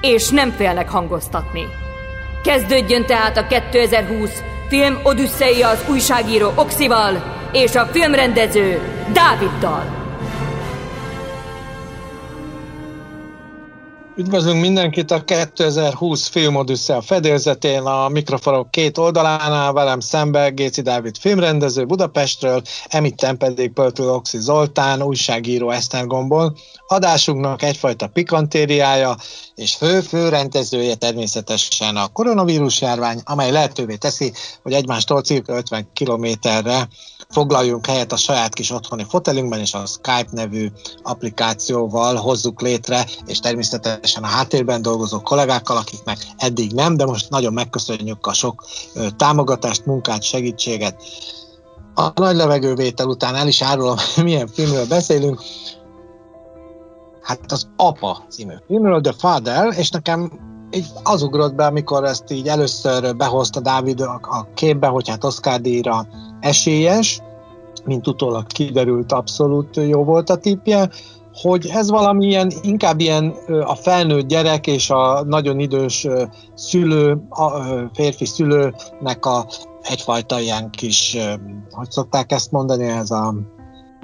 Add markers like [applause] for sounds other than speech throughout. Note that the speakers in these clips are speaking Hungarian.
és nem félnek hangoztatni. Kezdődjön tehát a 2020 film Odüsszeia az újságíró Oxival és a filmrendező Dáviddal. Üdvözlünk mindenkit a 2020 a fedélzetén, a mikrofonok két oldalánál, velem szembe Géci Dávid filmrendező Budapestről, emitten pedig Pöltő Oxi Zoltán, újságíró Esztergomból. Adásunknak egyfajta pikantériája, és fő-fő rendezője természetesen a koronavírus járvány, amely lehetővé teszi, hogy egymástól cirka 50 kilométerre foglaljunk helyet a saját kis otthoni fotelünkben, és a Skype nevű applikációval hozzuk létre, és természetesen a háttérben dolgozó kollégákkal, akiknek eddig nem, de most nagyon megköszönjük a sok támogatást, munkát, segítséget. A nagy levegővétel után el is árulom, [laughs] milyen filmről beszélünk. Hát az Apa című filmről, The Father, és nekem így az ugrott be, amikor ezt így először behozta Dávid a képbe, hogy hát Oscar díjra esélyes, mint utólag kiderült, abszolút jó volt a tipje, hogy ez valami ilyen, inkább ilyen a felnőtt gyerek és a nagyon idős szülő, a férfi szülőnek a egyfajta ilyen kis, hogy szokták ezt mondani, ez a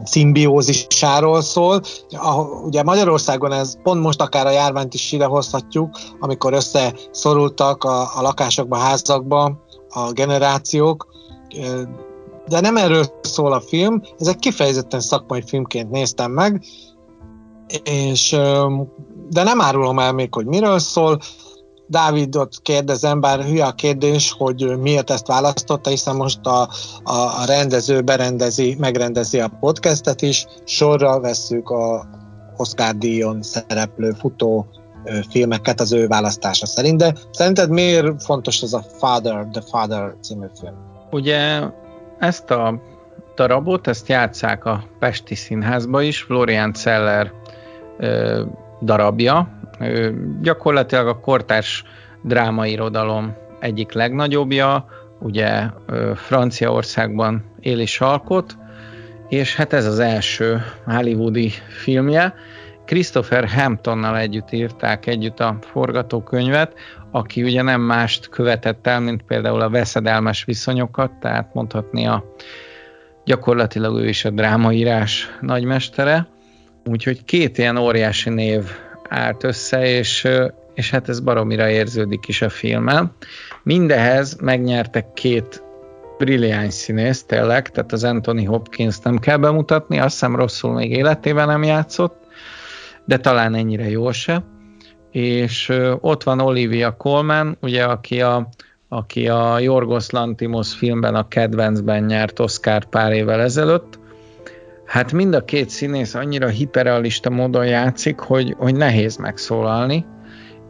szimbiózisáról szól. Ugye Magyarországon ez pont most akár a járványt is idehozhatjuk, amikor összeszorultak a, a lakásokba, házakba a generációk, de nem erről szól a film, ez egy kifejezetten szakmai filmként néztem meg, és de nem árulom el még, hogy miről szól. Dávidot kérdezem, bár hülye a kérdés, hogy miért ezt választotta, hiszen most a, a, a rendező berendezi, megrendezi a podcastet is, sorra vesszük a Oscar díjon szereplő futó filmeket az ő választása szerint, de szerinted miért fontos ez a Father, The Father című film? Ugye ezt a darabot, ezt játszák a Pesti Színházba is, Florian Zeller ö, darabja. Gyakorlatilag a kortárs drámairodalom egyik legnagyobbja, ugye Franciaországban él és alkot, és hát ez az első hollywoodi filmje. Christopher Hamptonnal együtt írták együtt a forgatókönyvet, aki ugye nem mást követett el, mint például a veszedelmes viszonyokat, tehát mondhatni a gyakorlatilag ő is a drámaírás nagymestere. Úgyhogy két ilyen óriási név állt össze, és, és hát ez baromira érződik is a filmen. Mindehez megnyertek két brilliáns színész, tényleg, tehát az Anthony Hopkins nem kell bemutatni, azt hiszem rosszul még életében nem játszott, de talán ennyire jól se és ott van Olivia Colman, ugye, aki a, aki a Yorgos Lantimos filmben a kedvencben nyert Oscar pár évvel ezelőtt. Hát mind a két színész annyira hiperrealista módon játszik, hogy, hogy nehéz megszólalni,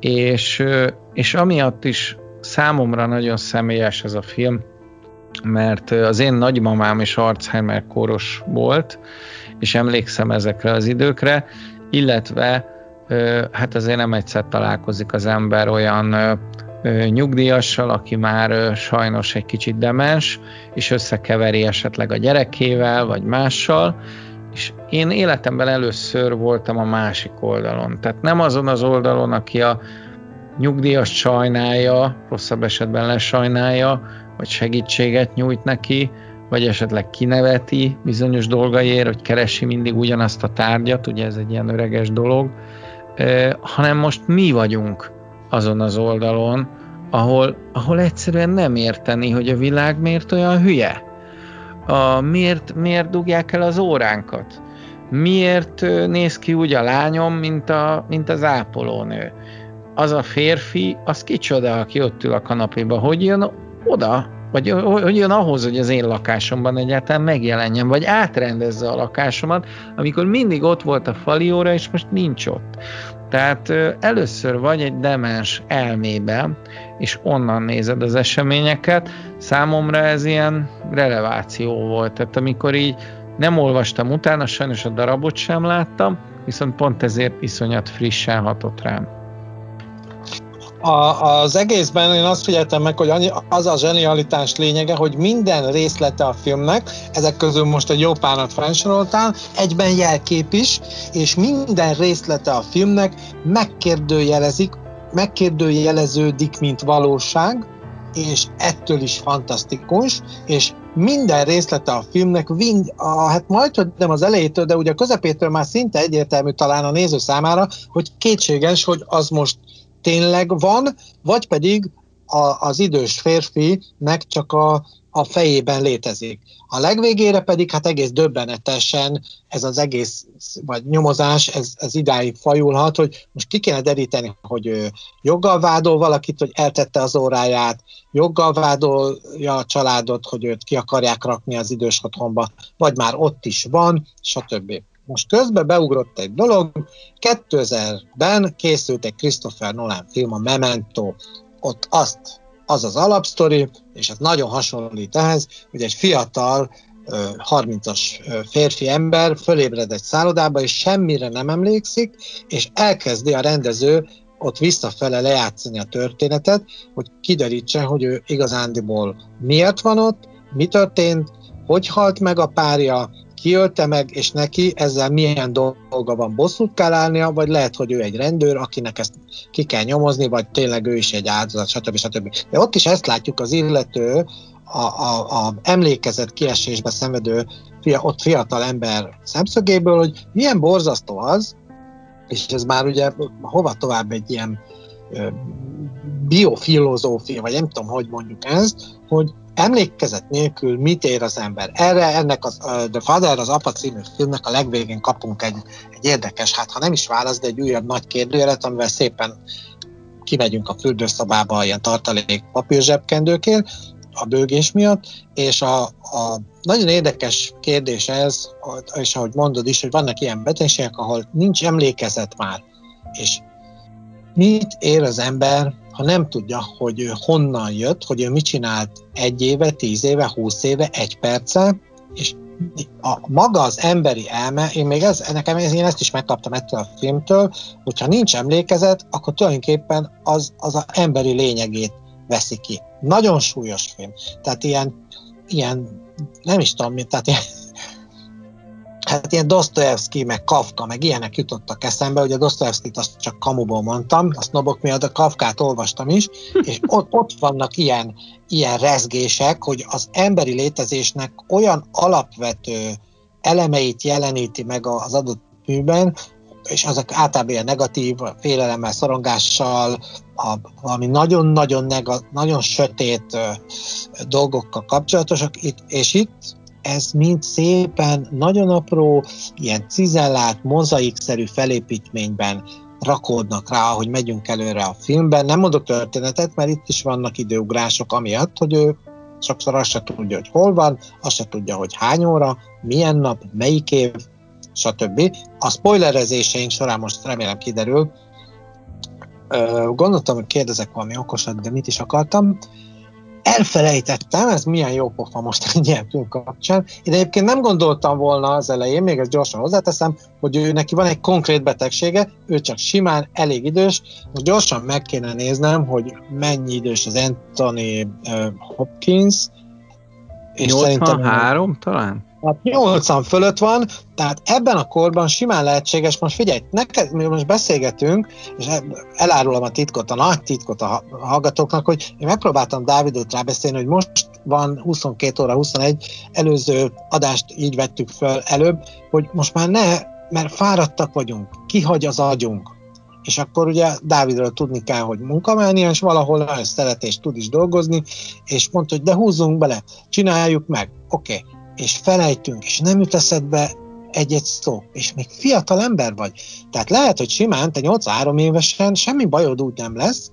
és, és amiatt is számomra nagyon személyes ez a film, mert az én nagymamám is Alzheimer kóros volt, és emlékszem ezekre az időkre, illetve hát azért nem egyszer találkozik az ember olyan nyugdíjassal, aki már sajnos egy kicsit demens, és összekeveri esetleg a gyerekével, vagy mással, és én életemben először voltam a másik oldalon. Tehát nem azon az oldalon, aki a nyugdíjas sajnálja, rosszabb esetben lesajnálja, vagy segítséget nyújt neki, vagy esetleg kineveti bizonyos dolgaiért, hogy keresi mindig ugyanazt a tárgyat, ugye ez egy ilyen öreges dolog, hanem most mi vagyunk azon az oldalon, ahol, ahol egyszerűen nem érteni, hogy a világ miért olyan hülye. A, miért, miért dugják el az óránkat? Miért néz ki úgy a lányom, mint, a, mint az ápolónő? Az a férfi, az kicsoda, aki ott ül a kanapéba, hogy jön oda, vagy hogy jön ahhoz, hogy az én lakásomban egyáltalán megjelenjen, vagy átrendezze a lakásomat, amikor mindig ott volt a falióra, és most nincs ott. Tehát először vagy egy demens elmébe, és onnan nézed az eseményeket. Számomra ez ilyen releváció volt. Tehát amikor így nem olvastam utána, sajnos a darabot sem láttam, viszont pont ezért iszonyat frissen hatott rám. A, az egészben én azt figyeltem meg, hogy annyi, az a zsenialitás lényege, hogy minden részlete a filmnek, ezek közül most egy jó párat felsoroltál, egyben jelkép is, és minden részlete a filmnek megkérdőjelezik, megkérdőjeleződik, mint valóság, és ettől is fantasztikus, és minden részlete a filmnek, vind, a, hát majd, hogy nem az elejétől, de ugye a közepétől már szinte egyértelmű talán a néző számára, hogy kétséges, hogy az most tényleg van, vagy pedig a, az idős férfinek csak a, a fejében létezik. A legvégére pedig hát egész döbbenetesen ez az egész, vagy nyomozás, ez, ez idáig fajulhat, hogy most ki kéne deríteni, hogy ő joggal vádol valakit, hogy eltette az óráját, joggal vádolja a családot, hogy őt ki akarják rakni az idős otthonba, vagy már ott is van, stb. Most közben beugrott egy dolog, 2000-ben készült egy Christopher Nolan film, a Memento, ott azt, az az alapsztori, és ez nagyon hasonlít ehhez, hogy egy fiatal, 30-as férfi ember fölébred egy szállodába, és semmire nem emlékszik, és elkezdi a rendező ott visszafele lejátszani a történetet, hogy kiderítse, hogy ő igazándiból miért van ott, mi történt, hogy halt meg a párja, kiölte meg, és neki ezzel milyen dolga van, bosszút kell állnia, vagy lehet, hogy ő egy rendőr, akinek ezt ki kell nyomozni, vagy tényleg ő is egy áldozat, stb. stb. De ott is ezt látjuk az illető, a, a, a emlékezet kiesésbe szenvedő ott fiatal ember szemszögéből, hogy milyen borzasztó az, és ez már ugye hova tovább egy ilyen biofilozófia, vagy nem tudom, hogy mondjuk ezt, hogy emlékezet nélkül mit ér az ember. Erre ennek az, uh, The Father, az Apa című filmnek a legvégén kapunk egy, egy érdekes, hát ha nem is válasz, de egy újabb nagy kérdőjelet, amivel szépen kimegyünk a fürdőszobába ilyen tartalék papírzsebkendőkért, a bőgés miatt, és a, a nagyon érdekes kérdés ez, és ahogy mondod is, hogy vannak ilyen betegségek, ahol nincs emlékezet már, és mit ér az ember, ha nem tudja, hogy ő honnan jött, hogy ő mit csinált egy éve, tíz éve, húsz éve, egy perce, és a, maga az emberi elme, én még ez, nekem én ezt is megkaptam ettől a filmtől, hogyha nincs emlékezet, akkor tulajdonképpen az, az a emberi lényegét veszi ki. Nagyon súlyos film. Tehát ilyen, ilyen nem is tudom, tehát ilyen, hát ilyen Dostoyevsky, meg Kafka, meg ilyenek jutottak eszembe, ugye Dostoyevskit azt csak kamuból mondtam, a sznobok miatt a Kafkát olvastam is, [laughs] és ott, ott vannak ilyen, ilyen rezgések, hogy az emberi létezésnek olyan alapvető elemeit jeleníti meg az adott műben, és azok általában ilyen negatív, félelemmel, szorongással, a, valami nagyon-nagyon nagyon sötét ö, dolgokkal kapcsolatosak, itt, és itt ez mind szépen, nagyon apró, ilyen cizellált, mozaikszerű felépítményben rakódnak rá, hogy megyünk előre a filmben. Nem mondok történetet, mert itt is vannak időugrások amiatt, hogy ő sokszor azt se tudja, hogy hol van, azt se tudja, hogy hány óra, milyen nap, melyik év, stb. A spoilerezéseink során most remélem kiderül. Gondoltam, hogy kérdezek valami okosat, de mit is akartam elfelejtettem, ez milyen jó pofa most egy ilyen film kapcsán. Én egyébként nem gondoltam volna az elején, még ezt gyorsan hozzáteszem, hogy ő neki van egy konkrét betegsége, ő csak simán elég idős. Most gyorsan meg kéne néznem, hogy mennyi idős az Anthony uh, Hopkins. És 83 talán? Hát 80 fölött van, tehát ebben a korban simán lehetséges, most figyelj, neked, mi most beszélgetünk, és elárulom a titkot, a nagy titkot a hallgatóknak, hogy én megpróbáltam Dávidot rábeszélni, hogy most van 22 óra 21, előző adást így vettük föl előbb, hogy most már ne, mert fáradtak vagyunk, kihagy az agyunk, és akkor ugye Dávidról tudni kell, hogy és valahol nagyon szeret és tud is dolgozni, és mondta, hogy de húzzunk bele, csináljuk meg, oké. Okay és felejtünk, és nem jut eszedbe egy-egy szó, és még fiatal ember vagy. Tehát lehet, hogy simán, te 83 évesen semmi bajod úgy nem lesz,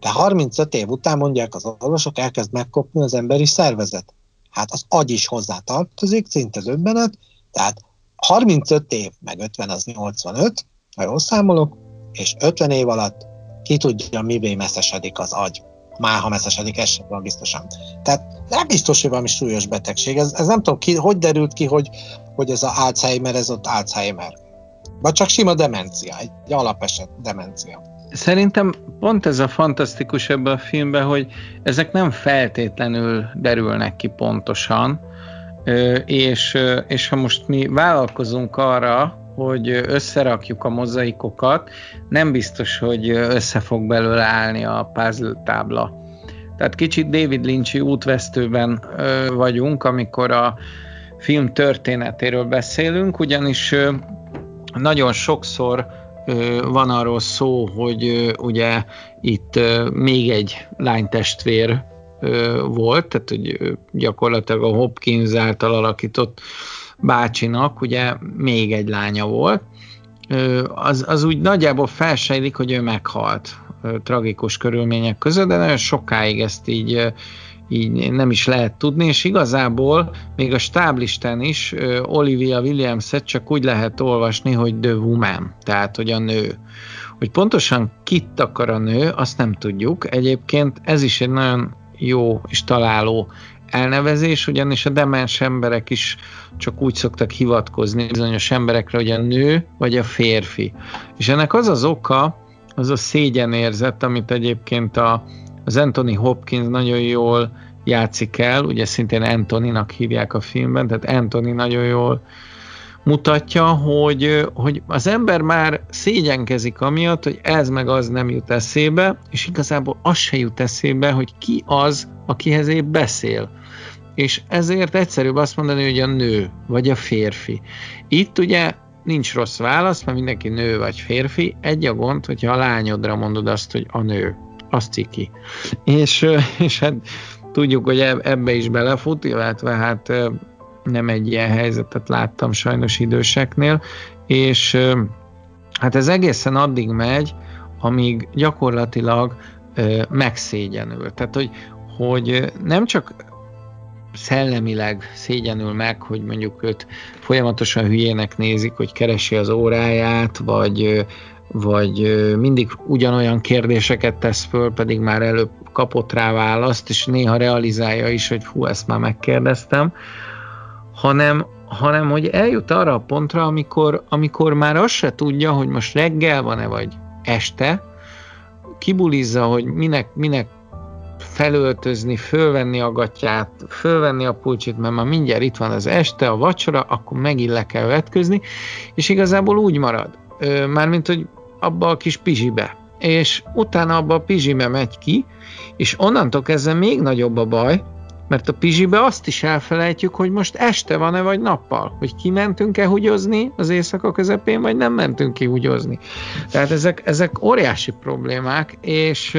De 35 év után mondják az orvosok, elkezd megkopni az emberi szervezet. Hát az agy is hozzá tartozik, szinte döbbenet, tehát 35 év, meg 50 az 85, ha jól számolok, és 50 év alatt ki tudja, mivé messzesedik az agy. Már ha messzesedik, ez sem van biztosan. Tehát nem biztos, hogy valami súlyos betegség. Ez, ez nem tudom, ki, hogy derült ki, hogy, hogy ez a Alzheimer, ez ott Alzheimer. Vagy csak sima demencia, egy alapeset demencia. Szerintem pont ez a fantasztikus ebben a filmben, hogy ezek nem feltétlenül derülnek ki pontosan, és, és ha most mi vállalkozunk arra, hogy összerakjuk a mozaikokat, nem biztos, hogy össze fog belőle állni a puzzle tábla. Tehát kicsit David Lynch útvesztőben vagyunk, amikor a film történetéről beszélünk, ugyanis nagyon sokszor van arról szó, hogy ugye itt még egy lánytestvér volt, tehát hogy gyakorlatilag a Hopkins által alakított bácsinak ugye még egy lánya volt, az, az úgy nagyjából felsejlik, hogy ő meghalt tragikus körülmények között, de nagyon sokáig ezt így így nem is lehet tudni, és igazából még a stáblisten is Olivia Williams-et csak úgy lehet olvasni, hogy The Woman, tehát hogy a nő. Hogy pontosan kit akar a nő, azt nem tudjuk. Egyébként ez is egy nagyon jó és találó elnevezés, ugyanis a demens emberek is csak úgy szoktak hivatkozni bizonyos emberekre, hogy a nő vagy a férfi. És ennek az az oka, az a szégyenérzet, amit egyébként a, az Anthony Hopkins nagyon jól játszik el, ugye szintén Antoninak hívják a filmben, tehát Anthony nagyon jól mutatja, hogy, hogy az ember már szégyenkezik amiatt, hogy ez meg az nem jut eszébe, és igazából az se jut eszébe, hogy ki az, akihez épp beszél. És ezért egyszerűbb azt mondani, hogy a nő, vagy a férfi. Itt ugye nincs rossz válasz, mert mindenki nő vagy férfi. Egy a gond, hogyha a lányodra mondod azt, hogy a nő. Az ciki. És, és hát tudjuk, hogy ebbe is belefut, illetve hát nem egy ilyen helyzetet láttam sajnos időseknél, és hát ez egészen addig megy, amíg gyakorlatilag megszégyenül. Tehát, hogy, hogy nem csak szellemileg szégyenül meg, hogy mondjuk őt folyamatosan hülyének nézik, hogy keresi az óráját, vagy, vagy mindig ugyanolyan kérdéseket tesz föl, pedig már előbb kapott rá választ, és néha realizálja is, hogy hú, ezt már megkérdeztem, hanem, hanem hogy eljut arra a pontra, amikor, amikor már azt se tudja, hogy most reggel van-e, vagy este, kibulizza, hogy minek, minek felöltözni, fölvenni a gatyát, fölvenni a pulcsit, mert már mindjárt itt van az este, a vacsora, akkor megint le kell vetközni, és igazából úgy marad, mármint, hogy abba a kis pizsibe. És utána abba a pizsibe megy ki, és onnantól kezdve még nagyobb a baj, mert a pizsibe azt is elfelejtjük, hogy most este van-e vagy nappal, hogy kimentünk-e húgyozni az éjszaka közepén, vagy nem mentünk ki húgyozni. Tehát ezek, ezek óriási problémák, és,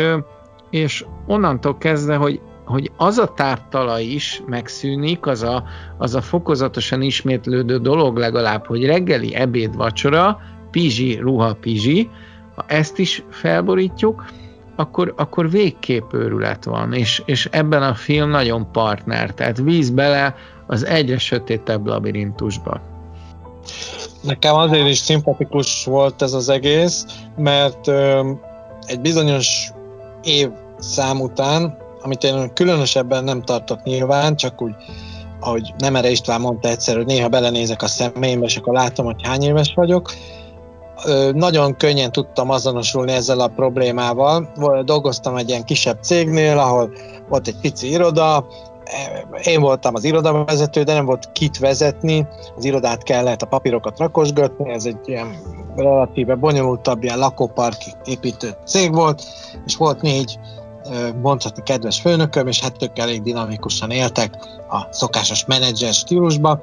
és onnantól kezdve, hogy hogy az a tártala is megszűnik, az a, az a fokozatosan ismétlődő dolog legalább, hogy reggeli, ebéd, vacsora, pizsi, ruha, pizsi, ha ezt is felborítjuk, akkor, akkor végképp őrület van, és, és ebben a film nagyon partner, tehát víz bele az egyre sötétebb labirintusba. Nekem azért is szimpatikus volt ez az egész, mert ö, egy bizonyos év szám után, amit én különösebben nem tartok nyilván, csak úgy, ahogy Nemere István mondta egyszer, hogy néha belenézek a személyembe, és akkor látom, hogy hány éves vagyok, nagyon könnyen tudtam azonosulni ezzel a problémával. Dolgoztam egy ilyen kisebb cégnél, ahol volt egy pici iroda, én voltam az irodavezető, de nem volt kit vezetni, az irodát kellett a papírokat rakosgatni, ez egy ilyen relatíve bonyolultabb, ilyen lakópark építő cég volt, és volt négy mondhatni kedves főnököm, és hát ők elég dinamikusan éltek a szokásos menedzser stílusba,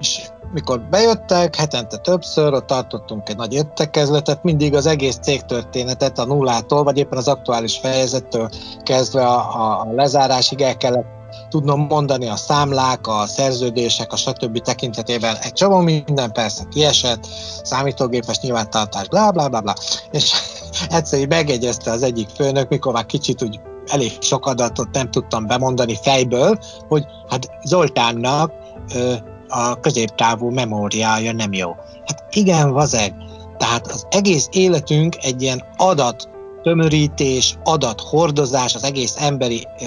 és mikor bejöttek, hetente többször, ott tartottunk egy nagy értekezletet, mindig az egész cégtörténetet a nullától, vagy éppen az aktuális fejezettől kezdve a, a, lezárásig el kellett tudnom mondani a számlák, a szerződések, a stb. tekintetében egy csomó minden persze kiesett, számítógépes nyilvántartás, bla bla bla bla. És [laughs] egyszer megegyezte az egyik főnök, mikor már kicsit úgy elég sok adatot nem tudtam bemondani fejből, hogy hát Zoltánnak ö, a középtávú memóriája nem jó. Hát igen, vazeg. Tehát az egész életünk egy ilyen adat tömörítés, adathordozás, az egész emberi ö,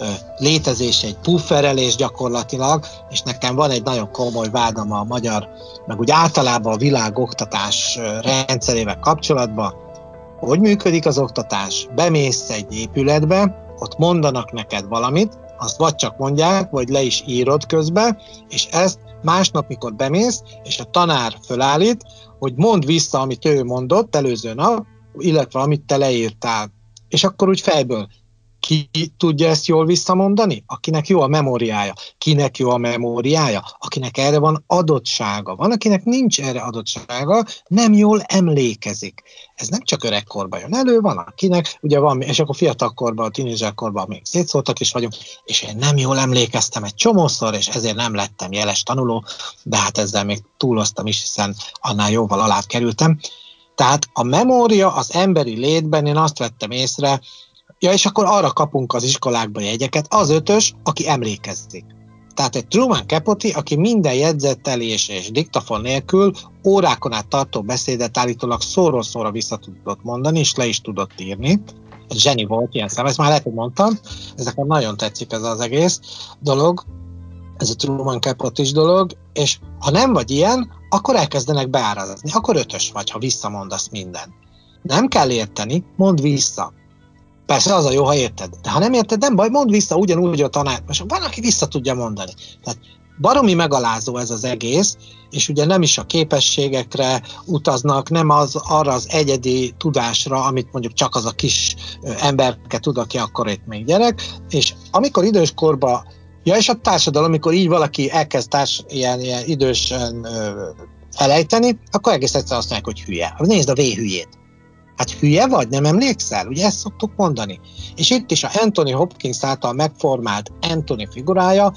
ö, létezés egy pufferelés gyakorlatilag, és nekem van egy nagyon komoly vádam a magyar, meg úgy általában a világ oktatás rendszerével kapcsolatban, hogy működik az oktatás? Bemész egy épületbe, ott mondanak neked valamit, azt vagy csak mondják, vagy le is írod közbe, és ezt másnap, mikor bemész, és a tanár fölállít, hogy mond vissza, amit ő mondott előző nap, illetve amit te leírtál. És akkor úgy fejből ki tudja ezt jól visszamondani? Akinek jó a memóriája. Kinek jó a memóriája? Akinek erre van adottsága. Van, akinek nincs erre adottsága, nem jól emlékezik. Ez nem csak öregkorban jön elő, van akinek, ugye van, és akkor fiatalkorban, tínézserkorban még szétszóltak is vagyunk, és én nem jól emlékeztem egy csomószor, és ezért nem lettem jeles tanuló, de hát ezzel még túloztam is, hiszen annál jóval alá kerültem. Tehát a memória az emberi létben, én azt vettem észre, Ja, és akkor arra kapunk az iskolákba jegyeket, az ötös, aki emlékezzik. Tehát egy Truman Capote, aki minden jegyzettelés és diktafon nélkül órákon át tartó beszédet állítólag szóról szóra vissza tudott mondani, és le is tudott írni. Zseni volt ilyen szem, ezt már lehet, hogy mondtam. Ezek nagyon tetszik ez az egész dolog, ez a Truman Capote is dolog, és ha nem vagy ilyen, akkor elkezdenek beárazni. Akkor ötös vagy, ha visszamondasz minden. Nem kell érteni, mondd vissza. Persze az a jó, ha érted. De ha nem érted, nem baj, mondd vissza ugyanúgy a tanár. Most van, aki vissza tudja mondani. Tehát baromi megalázó ez az egész, és ugye nem is a képességekre utaznak, nem az arra az egyedi tudásra, amit mondjuk csak az a kis emberke tud, aki akkor itt még gyerek, és amikor időskorba, ja és a társadalom, amikor így valaki elkezd társ, ilyen, ilyen idősen ö, felejteni, akkor egész egyszer azt mondják, hogy hülye. Nézd a V hülyét. Hát hülye vagy, nem emlékszel? Ugye ezt szoktuk mondani. És itt is a Anthony Hopkins által megformált Anthony figurája,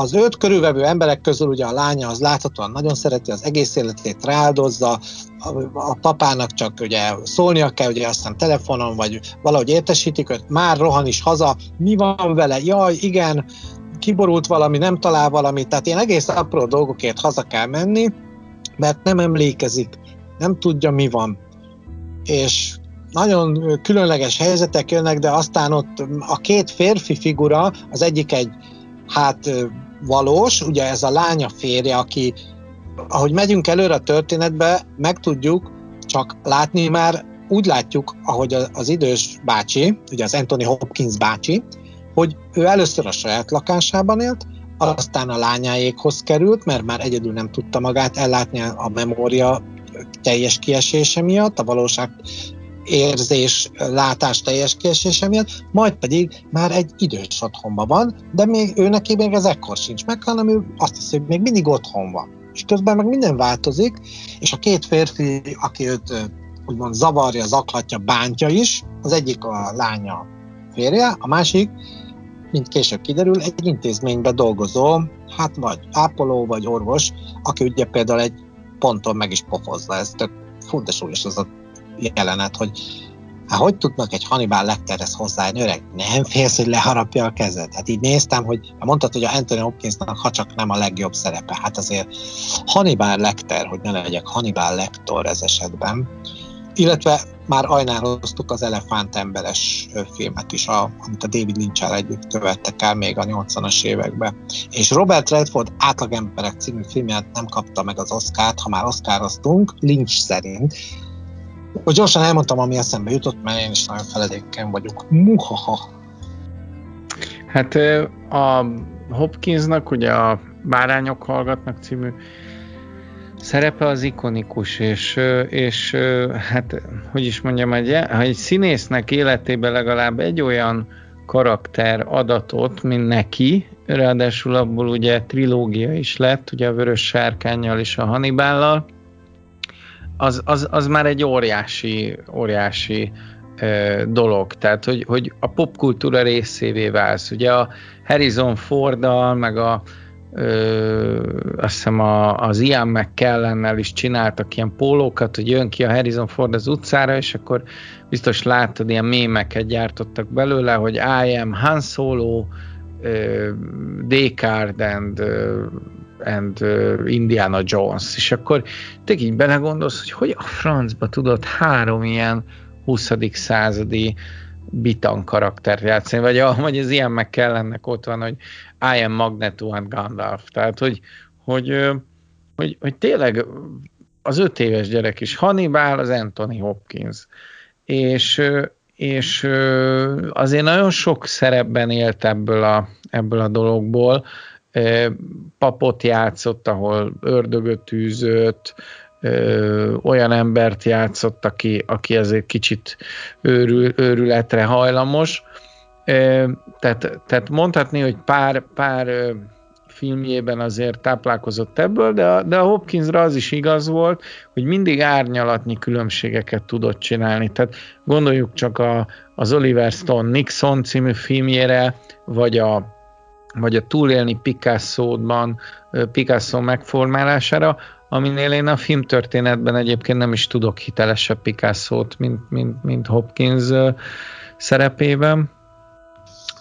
az őt körülvevő emberek közül ugye a lánya az láthatóan nagyon szereti, az egész életét rááldozza, a, a papának csak ugye szólnia kell, ugye aztán telefonon, vagy valahogy értesítik őt, már rohan is haza, mi van vele, jaj, igen, kiborult valami, nem talál valamit, tehát ilyen egész apró dolgokért haza kell menni, mert nem emlékezik, nem tudja, mi van. És nagyon különleges helyzetek jönnek, de aztán ott a két férfi figura, az egyik egy hát valós, ugye ez a lánya férje, aki ahogy megyünk előre a történetbe, meg tudjuk csak látni már, úgy látjuk, ahogy az idős bácsi, ugye az Anthony Hopkins bácsi, hogy ő először a saját lakásában élt, aztán a lányáékhoz került, mert már egyedül nem tudta magát ellátni a memória teljes kiesése miatt, a valóság érzés, látás teljes kiesése miatt, majd pedig már egy idős otthonban van, de még ő neki még ez ekkor sincs meg, hanem ő azt hiszi, hogy még mindig otthon van. És közben meg minden változik, és a két férfi, aki őt úgymond zavarja, zaklatja, bántja is, az egyik a lánya férje, a másik, mint később kiderül, egy intézményben dolgozó, hát vagy ápoló, vagy orvos, aki ugye például egy ponton meg is pofozza. Ez tök fú, súlyos az a jelenet, hogy hát hogy tudnak egy Hannibal Lecterhez hozzájönni, öreg, nem félsz, hogy leharapja a kezed? Hát így néztem, hogy mondtad, hogy a Anthony Hopkinsnak ha csak nem a legjobb szerepe. Hát azért Hannibal Lecter, hogy ne legyek Hannibal Lecter ez esetben. Illetve már ajnáloztuk az elefántemberes filmet is, a, amit a David lynch együtt követtek el még a 80-as években. És Robert Redford Átlagemberek című filmját nem kapta meg az Oscárt, ha már Oscaroztunk, Lynch szerint. Hogy gyorsan elmondtam, ami eszembe jutott, mert én is nagyon feledéken vagyok. Muhaha! Hát a Hopkinsnak ugye a Bárányok hallgatnak című szerepe az ikonikus, és, és hát, hogy is mondjam, egy, egy színésznek életében legalább egy olyan karakter adatot, mint neki, ráadásul abból ugye trilógia is lett, ugye a Vörös Sárkányjal és a Hannibállal, az, az, az már egy óriási, óriási ö, dolog, tehát hogy, hogy a popkultúra részévé válsz. Ugye a Harrison Ford meg a ö, azt hiszem a, az Ian McKellennel is csináltak ilyen pólókat, hogy jön ki a Harrison Ford az utcára, és akkor biztos láttad, ilyen mémeket gyártottak belőle, hogy I am Han Solo, uh, Descartes and, uh, and uh, Indiana Jones, és akkor te így belegondolsz, hogy hogy a francba tudod három ilyen 20. századi bitan karaktert játszani, vagy, vagy az ilyen meg kellenek ott van, hogy I am Magneto and Gandalf. Tehát, hogy, hogy, hogy, hogy tényleg az öt éves gyerek is Hannibal, az Anthony Hopkins. És, és azért nagyon sok szerepben élt ebből a, ebből a dologból. Papot játszott, ahol ördögöt űzött, olyan embert játszott, aki, aki azért kicsit őrül, őrületre hajlamos. Tehát, tehát mondhatni, hogy pár, pár filmjében azért táplálkozott ebből, de a, de a Hopkinsra az is igaz volt, hogy mindig árnyalatnyi különbségeket tudott csinálni. Tehát gondoljuk csak a, az Oliver Stone Nixon című filmjére, vagy a, vagy a Túlélni Picasso-ban, Picasso megformálására, aminél én a filmtörténetben egyébként nem is tudok hitelesebb Picasso-t, mint, mint, mint Hopkins szerepében.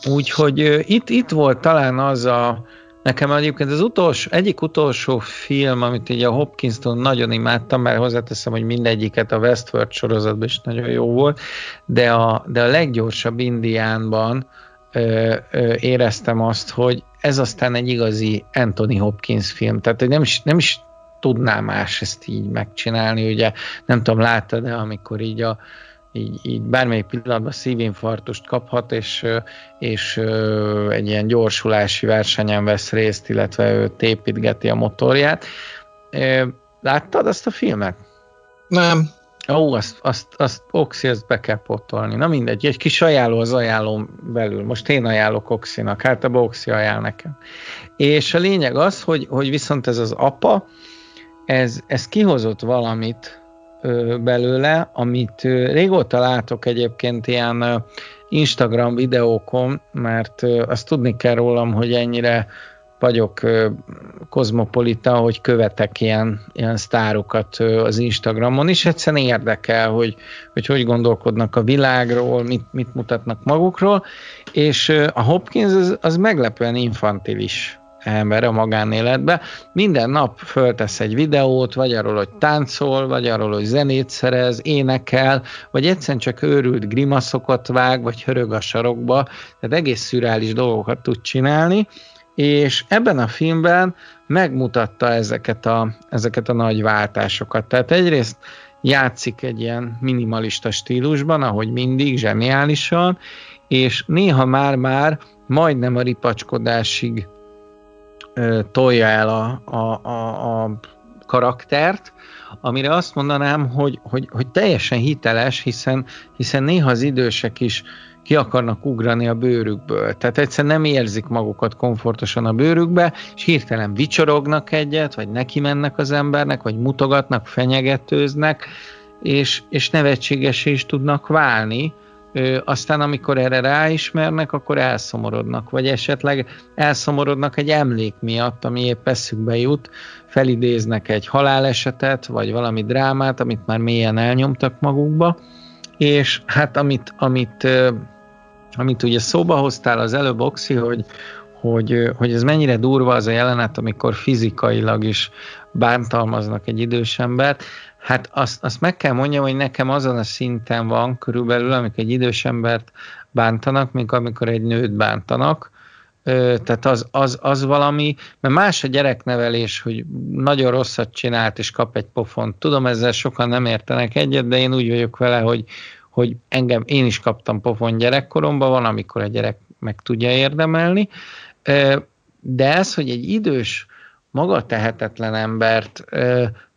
Úgyhogy itt, itt volt talán az a, nekem egyébként az utolsó, egyik utolsó film, amit így a Hopkins-tól nagyon imádtam, mert hozzáteszem, hogy mindegyiket a Westworld sorozatban is nagyon jó volt, de a, de a leggyorsabb Indiánban ö, ö, éreztem azt, hogy ez aztán egy igazi Anthony Hopkins film, tehát hogy nem is, nem is tudná más ezt így megcsinálni, ugye nem tudom, láttad de amikor így a így, így bármelyik pillanatban szívinfarktust kaphat, és, és egy ilyen gyorsulási versenyen vesz részt, illetve ő tépítgeti a motorját. Láttad azt a filmet? Nem. Ó, azt, azt, azt Oxi, ezt be kell potolni. Na mindegy, egy kis ajánló az ajánlóm belül. Most én ajánlok Oxinak, hát a Oxi ajánl nekem. És a lényeg az, hogy, hogy viszont ez az apa, ez, ez kihozott valamit ö, belőle, amit ö, régóta látok egyébként ilyen ö, Instagram videókon, mert ö, azt tudni kell rólam, hogy ennyire vagyok kozmopolita, hogy követek ilyen, ilyen sztárokat az Instagramon, és egyszerűen érdekel, hogy hogy, hogy gondolkodnak a világról, mit, mit mutatnak magukról, és a Hopkins az, az meglepően infantilis ember a magánéletbe. Minden nap föltesz egy videót, vagy arról, hogy táncol, vagy arról, hogy zenét szerez, énekel, vagy egyszerűen csak őrült grimaszokat vág, vagy hörög a sarokba, tehát egész szürális dolgokat tud csinálni, és ebben a filmben megmutatta ezeket a, ezeket a nagy váltásokat. Tehát egyrészt játszik egy ilyen minimalista stílusban, ahogy mindig, zseniálisan, és néha már-már majdnem a ripacskodásig tolja el a, a, a, a karaktert, amire azt mondanám, hogy, hogy, hogy teljesen hiteles, hiszen, hiszen néha az idősek is ki akarnak ugrani a bőrükből. Tehát egyszerűen nem érzik magukat komfortosan a bőrükbe, és hirtelen vicsorognak egyet, vagy neki mennek az embernek, vagy mutogatnak, fenyegetőznek, és, és nevetséges is tudnak válni, Ö, aztán amikor erre ráismernek, akkor elszomorodnak, vagy esetleg elszomorodnak egy emlék miatt, ami épp eszükbe jut, felidéznek egy halálesetet, vagy valami drámát, amit már mélyen elnyomtak magukba, és hát amit, amit, amit ugye szóba hoztál az előbb, Oxi, hogy, hogy, hogy ez mennyire durva az a jelenet, amikor fizikailag is bántalmaznak egy idős embert, Hát azt, azt meg kell mondjam, hogy nekem azon a szinten van körülbelül, amikor egy idős embert bántanak, mint amikor egy nőt bántanak. Tehát az, az, az valami, mert más a gyereknevelés, hogy nagyon rosszat csinált és kap egy pofont. Tudom, ezzel sokan nem értenek egyet, de én úgy vagyok vele, hogy, hogy engem, én is kaptam pofon gyerekkoromban, van, amikor a gyerek meg tudja érdemelni. De ez, hogy egy idős, maga tehetetlen embert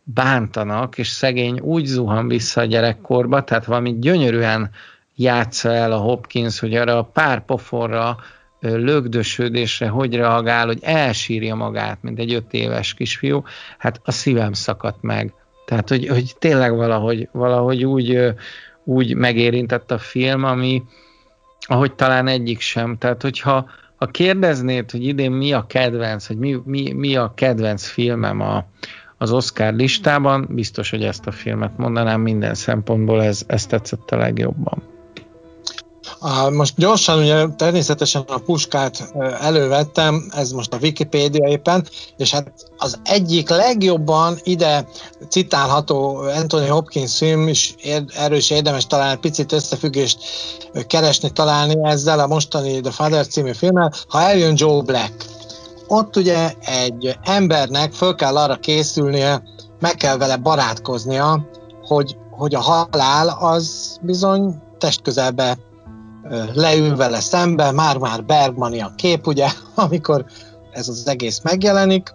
bántanak, és szegény úgy zuhan vissza a gyerekkorba, tehát valami gyönyörűen játsza el a Hopkins, hogy arra a pár poforra, lögdösödésre hogy reagál, hogy elsírja magát, mint egy öt éves kisfiú, hát a szívem szakadt meg. Tehát, hogy, hogy tényleg valahogy, valahogy úgy, úgy megérintett a film, ami ahogy talán egyik sem. Tehát, hogyha ha kérdeznéd, hogy idén mi a kedvenc, hogy mi, mi, mi a kedvenc filmem a, az Oscar listában, biztos, hogy ezt a filmet mondanám minden szempontból, ez, ez tetszett a legjobban. Most gyorsan, ugye természetesen a puskát elővettem, ez most a Wikipédia éppen, és hát az egyik legjobban ide citálható Anthony Hopkins film, is erről is érdemes talán picit összefüggést keresni, találni ezzel a mostani The Father című filmmel, ha eljön Joe Black. Ott ugye egy embernek föl kell arra készülnie, meg kell vele barátkoznia, hogy, hogy a halál az bizony testközelbe leül vele szembe, már-már Bergmani a kép, ugye, [laughs] amikor ez az egész megjelenik,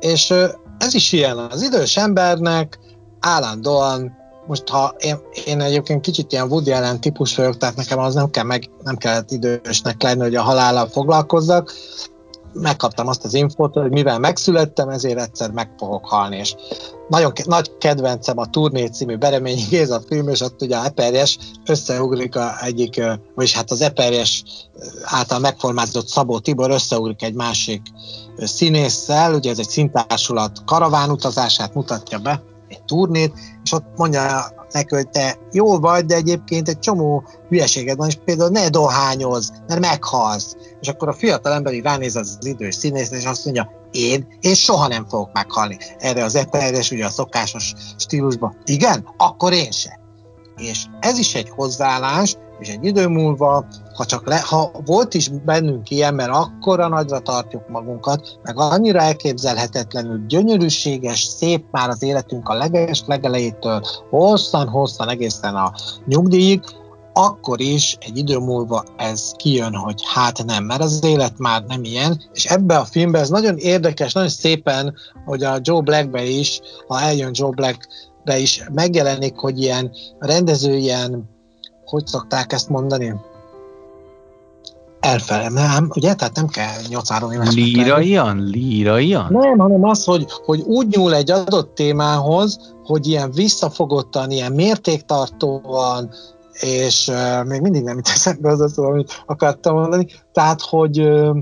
és ez is ilyen az idős embernek állandóan, most ha én, én egyébként kicsit ilyen Woody Allen típus vagyok, tehát nekem az nem, kell meg, nem kellett idősnek lenni, hogy a halállal foglalkozzak, megkaptam azt az infót, hogy mivel megszülettem, ezért egyszer meg fogok halni, és nagyon ke- nagy kedvencem a Turné című Bereményi Géza film, és ott ugye a Eperjes összeugrik a egyik, vagyis hát az Eperjes által megformázott Szabó Tibor összeugrik egy másik színésszel, ugye ez egy szintársulat karavánutazását mutatja be, egy turnét, és ott mondja neki, hogy te jó vagy, de egyébként egy csomó hülyeséged van, és például ne dohányoz, mert meghalsz. És akkor a fiatal ember így ránéz az idős színész, és azt mondja, én, én soha nem fogok meghalni. Erre az eperes, ugye a szokásos stílusban, igen, akkor én se. És ez is egy hozzáállás, és egy idő múlva, ha csak le, ha volt is bennünk ilyen, mert akkora nagyra tartjuk magunkat, meg annyira elképzelhetetlenül gyönyörűséges, szép már az életünk a leges legelejétől, hosszan-hosszan egészen a nyugdíjig, akkor is egy idő múlva ez kijön, hogy hát nem, mert az élet már nem ilyen, és ebbe a filmbe ez nagyon érdekes, nagyon szépen, hogy a Joe Blackbe is, ha eljön Joe Blackbe is megjelenik, hogy ilyen rendező ilyen hogy szokták ezt mondani? Elfelem, nem, ugye? Tehát nem kell 8-3 éves. Líraian? Líraian? Nem, hanem az, hogy, hogy úgy nyúl egy adott témához, hogy ilyen visszafogottan, ilyen mértéktartóan, és uh, még mindig nem itt eszembe az szó, amit akartam mondani, tehát, hogy uh,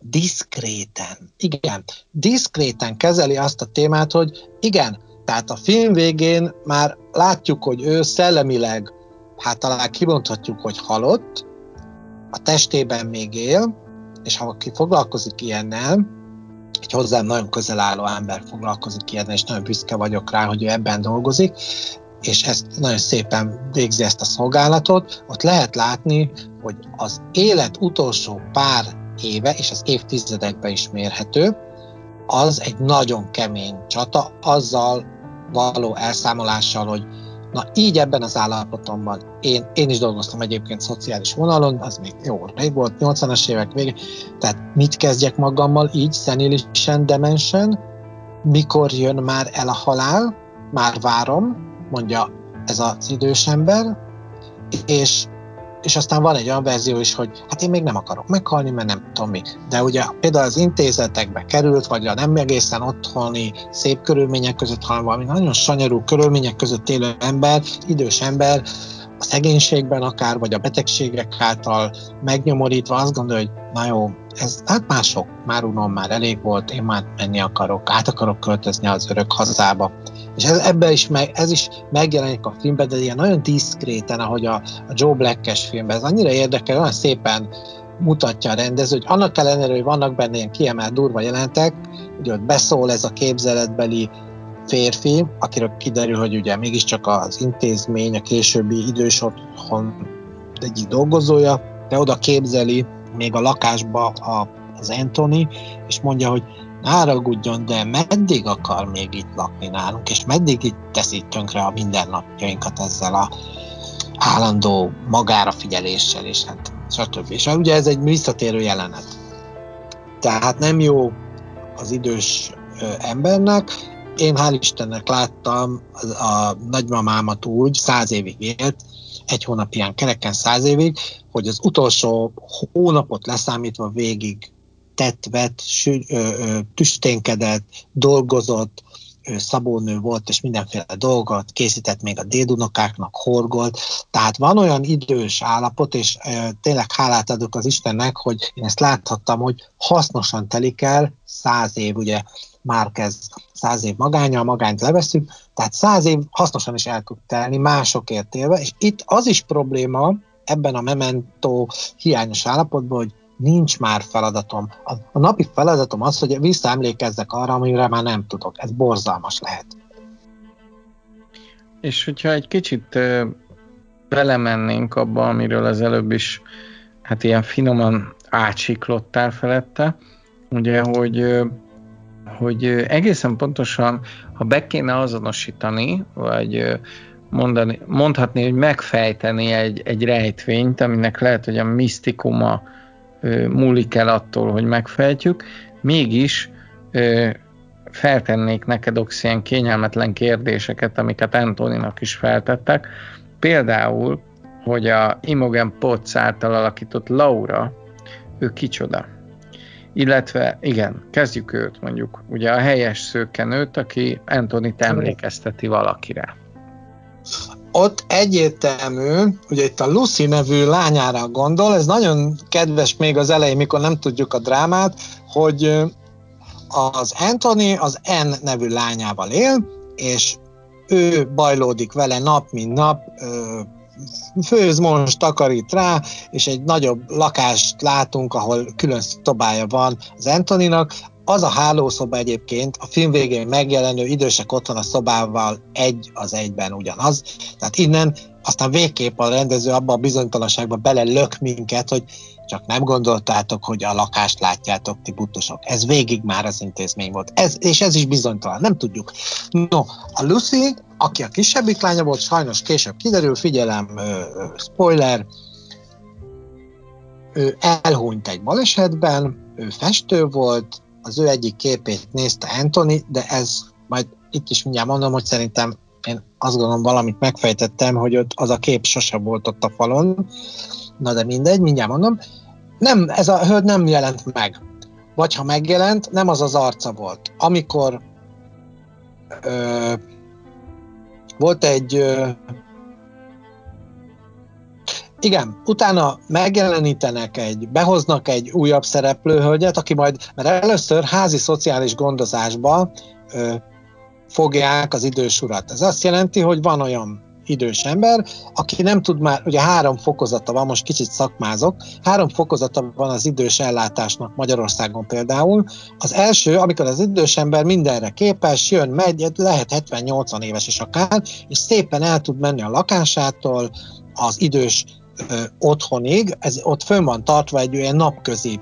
diszkréten, igen, diszkréten kezeli azt a témát, hogy igen, tehát a film végén már látjuk, hogy ő szellemileg hát talán kimondhatjuk, hogy halott, a testében még él, és ha aki foglalkozik ilyennel, egy hozzám nagyon közel álló ember foglalkozik ilyennel, és nagyon büszke vagyok rá, hogy ő ebben dolgozik, és ezt nagyon szépen végzi ezt a szolgálatot, ott lehet látni, hogy az élet utolsó pár éve, és az évtizedekben is mérhető, az egy nagyon kemény csata, azzal való elszámolással, hogy Na így ebben az állapotomban én, én is dolgoztam egyébként szociális vonalon, az még jó rég volt, 80-as évek végén, tehát mit kezdjek magammal így szenilisen, demensen, mikor jön már el a halál, már várom, mondja ez az idős ember, és és aztán van egy olyan verzió is, hogy hát én még nem akarok meghalni, mert nem tudom mi. De ugye például az intézetekbe került, vagy a nem egészen otthoni szép körülmények között, hanem valami nagyon sanyarú körülmények között élő ember, idős ember, a szegénységben akár, vagy a betegségek által megnyomorítva azt gondolja, hogy na jó, ez hát már sok, már unom, már elég volt, én már menni akarok, át akarok költözni az örök hazába. És ez, ebben is meg, ez is megjelenik a filmben, de ilyen nagyon diszkréten, ahogy a, a Joe Black-es filmben. Ez annyira érdekel, olyan szépen mutatja a rendező, hogy annak ellenére, hogy vannak benne ilyen kiemelt durva jelentek, hogy ott beszól ez a képzeletbeli férfi, akiről kiderül, hogy ugye mégiscsak az intézmény, a későbbi idős otthon egyik dolgozója, de oda képzeli még a lakásba a, az Anthony, és mondja, hogy ne de meddig akar még itt lakni nálunk, és meddig itt teszi tönkre a mindennapjainkat ezzel a állandó magára figyeléssel, és hát stb. És ugye ez egy visszatérő jelenet. Tehát nem jó az idős embernek. Én hál' Istennek láttam a nagymamámat úgy, száz évig élt, egy hónap ilyen kereken száz évig, hogy az utolsó hónapot leszámítva végig tett, vett, tüsténkedett, dolgozott, ő szabónő volt, és mindenféle dolgot készített még a dédunokáknak, horgolt. Tehát van olyan idős állapot, és e, tényleg hálát adok az Istennek, hogy én ezt láthattam, hogy hasznosan telik el száz év, ugye már kezd száz év magánya, a magányt leveszünk, tehát száz év hasznosan is el tud telni másokért élve, és itt az is probléma ebben a memento hiányos állapotban, hogy nincs már feladatom. A, a napi feladatom az, hogy visszaemlékezzek arra, amire már nem tudok. Ez borzalmas lehet. És hogyha egy kicsit belemennénk abba, amiről az előbb is hát ilyen finoman átsiklottál felette, ugye, hogy hogy egészen pontosan, ha be kéne azonosítani, vagy mondani, mondhatni, hogy megfejteni egy, egy rejtvényt, aminek lehet, hogy a misztikuma múlik el attól, hogy megfejtjük, mégis feltennék neked ilyen kényelmetlen kérdéseket, amiket Antoninak is feltettek. Például, hogy a Imogen Potts által alakított Laura, ő kicsoda? Illetve, igen, kezdjük őt mondjuk, ugye a helyes szőkenőt, aki Antonit emlékezteti valakire ott egyértelmű, ugye itt a Lucy nevű lányára gondol, ez nagyon kedves még az elején, mikor nem tudjuk a drámát, hogy az Anthony az N nevű lányával él, és ő bajlódik vele nap, mint nap, főz most, takarít rá, és egy nagyobb lakást látunk, ahol külön szobája van az Antoninak, az a hálószoba egyébként a film végén megjelenő idősek otthon a szobával egy az egyben ugyanaz. Tehát innen aztán végképp a rendező abba a bizonytalanságba lök minket, hogy csak nem gondoltátok, hogy a lakást látjátok, ti butusok. Ez végig már az intézmény volt. Ez, és ez is bizonytalan, nem tudjuk. No, a Lucy, aki a kisebbik lánya volt, sajnos később kiderül, figyelem, spoiler, ő elhunyt egy balesetben, ő festő volt, az ő egyik képét nézte Anthony, de ez majd itt is mindjárt mondom, hogy szerintem én azt gondolom valamit megfejtettem, hogy ott az a kép sose volt ott a falon, na de mindegy, mindjárt mondom. Nem, ez a hölgy nem jelent meg. Vagy ha megjelent, nem az az arca volt. Amikor ö, volt egy ö, igen, utána megjelenítenek egy, behoznak egy újabb szereplőhölgyet, aki majd, mert először házi szociális gondozásba ö, fogják az idős urat. Ez azt jelenti, hogy van olyan idős ember, aki nem tud már, ugye három fokozata van, most kicsit szakmázok, három fokozata van az idős ellátásnak Magyarországon például. Az első, amikor az idős ember mindenre képes, jön, megy, lehet 70-80 éves is akár, és szépen el tud menni a lakásától, az idős otthonig, ez ott fönn van tartva egy olyan napközi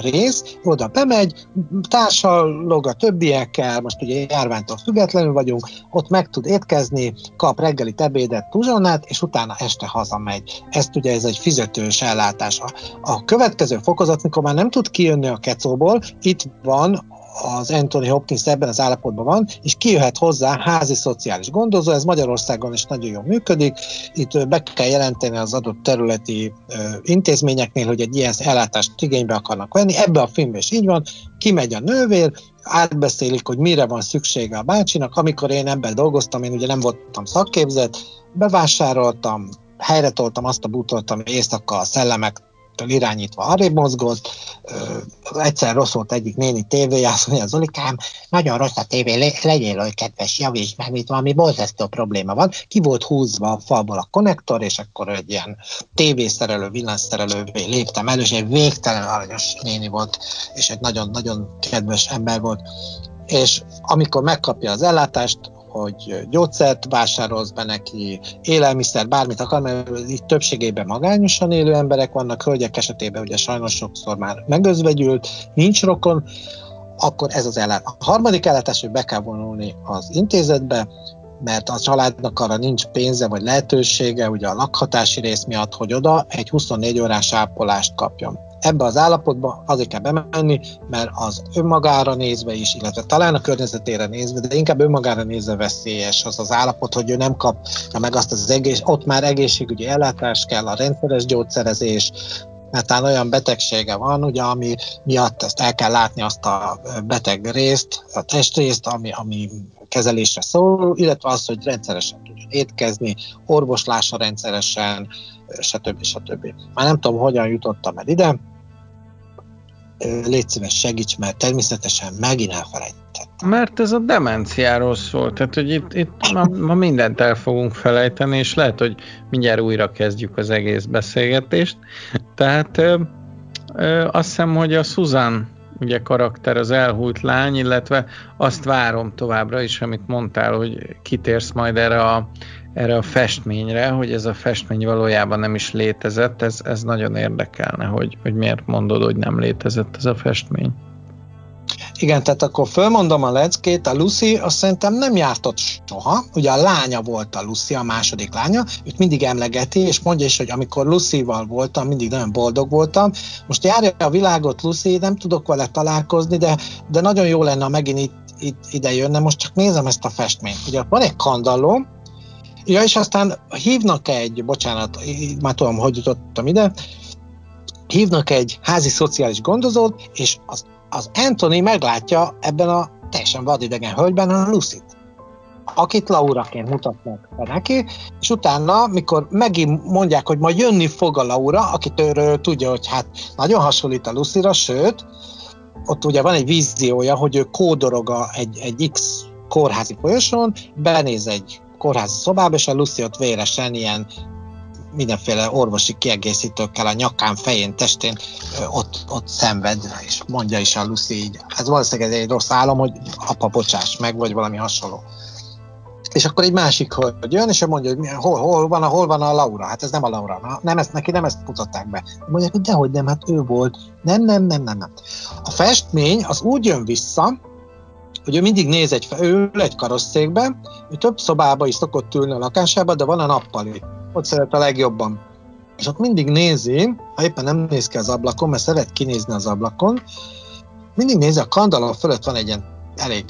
rész, oda bemegy, társalog a többiekkel, most ugye járványtól függetlenül vagyunk, ott meg tud étkezni, kap reggeli ebédet, tuzsonát, és utána este hazamegy. Ezt ugye ez egy fizetős ellátás. A következő fokozat, mikor már nem tud kijönni a kecóból, itt van az Anthony Hopkins ebben az állapotban van, és kijöhet hozzá házi szociális gondozó, ez Magyarországon is nagyon jól működik. Itt be kell jelenteni az adott területi intézményeknél, hogy egy ilyen ellátást igénybe akarnak venni. Ebbe a filmben is így van, kimegy a nővér, átbeszélik, hogy mire van szüksége a bácsinak. Amikor én ebben dolgoztam, én ugye nem voltam szakképzett, bevásároltam, helyre toltam azt a bútort, ami éjszaka a szellemek irányítva arrébb mozgott, egyszer rossz volt egyik néni tévéje, azt mondja, Zolikám, nagyon rossz a tévé, legyél olyan kedves, javíts meg, itt valami borzasztó probléma van. Ki volt húzva a falból a konnektor, és akkor egy ilyen tévészerelő, villanyszerelővé léptem elő, és egy végtelen aranyos néni volt, és egy nagyon-nagyon kedves ember volt. És amikor megkapja az ellátást, hogy gyógyszert vásárolsz be neki, élelmiszer, bármit akar, mert itt többségében magányosan élő emberek vannak, hölgyek esetében ugye sajnos sokszor már megözvegyült, nincs rokon, akkor ez az ellátás. A harmadik ellátás, hogy be kell vonulni az intézetbe, mert a családnak arra nincs pénze vagy lehetősége, ugye a lakhatási rész miatt, hogy oda egy 24 órás ápolást kapjon ebbe az állapotba azért kell bemenni, mert az önmagára nézve is, illetve talán a környezetére nézve, de inkább önmagára nézve veszélyes az az állapot, hogy ő nem kapja meg azt az egész, ott már egészségügyi ellátás kell, a rendszeres gyógyszerezés, netán olyan betegsége van, ugye, ami miatt ezt el kell látni azt a beteg részt, a testrészt, ami, ami kezelésre szól, illetve az, hogy rendszeresen tudjon étkezni, orvoslása rendszeresen, stb. stb. Már nem tudom, hogyan jutottam el ide, légy szíves, segíts, mert természetesen megint elfelejtettem. Mert ez a demenciáról szól, tehát hogy itt, itt ma, ma mindent el fogunk felejteni, és lehet, hogy mindjárt újra kezdjük az egész beszélgetést. Tehát ö, ö, azt hiszem, hogy a Susan ugye karakter az elhúlt lány, illetve azt várom továbbra is, amit mondtál, hogy kitérsz majd erre a erre a festményre, hogy ez a festmény valójában nem is létezett, ez, ez nagyon érdekelne, hogy, hogy miért mondod, hogy nem létezett ez a festmény. Igen, tehát akkor fölmondom a leckét, a Lucy azt szerintem nem járt ott soha, ugye a lánya volt a Lucy, a második lánya, őt mindig emlegeti, és mondja is, hogy amikor Lucy-val voltam, mindig nagyon boldog voltam. Most járja a világot Lucy, nem tudok vele találkozni, de, de nagyon jó lenne, ha megint itt, itt ide jönne. Most csak nézem ezt a festményt. Ugye van egy kandalló, Ja, és aztán hívnak egy, bocsánat, már tudom, hogy jutottam ide, hívnak egy házi szociális gondozót, és az, az Anthony meglátja ebben a teljesen vadidegen hölgyben a Lucit, akit Lauraként mutatnak be neki, és utána, mikor megint mondják, hogy majd jönni fog a Laura, akit őről tudja, hogy hát nagyon hasonlít a Lucira, sőt, ott ugye van egy víziója, hogy ő kódorog a, egy, egy X kórházi folyosón, benéz egy kórházi szobába, és a Lucy ott véresen ilyen mindenféle orvosi kiegészítőkkel a nyakán, fején, testén ott, ott szenved, és mondja is a Lucy így, ez valószínűleg egy rossz álom, hogy apa, bocsáss meg, vagy valami hasonló. És akkor egy másik hölgy jön, és mondja, hogy hol, hol, van a, hol van a Laura? Hát ez nem a Laura. Na, nem ezt, neki nem ezt mutatták be. Mondják, hogy dehogy nem, hát ő volt. Nem, nem, nem, nem, nem. A festmény az úgy jön vissza, hogy ő mindig néz egy, ő egy karosszékbe, ő több szobába is szokott ülni a lakásába, de van a nappali. Ott szeret a legjobban. És ott mindig nézi, ha éppen nem néz ki az ablakon, mert szeret kinézni az ablakon, mindig nézi, a kandala fölött van egy ilyen elég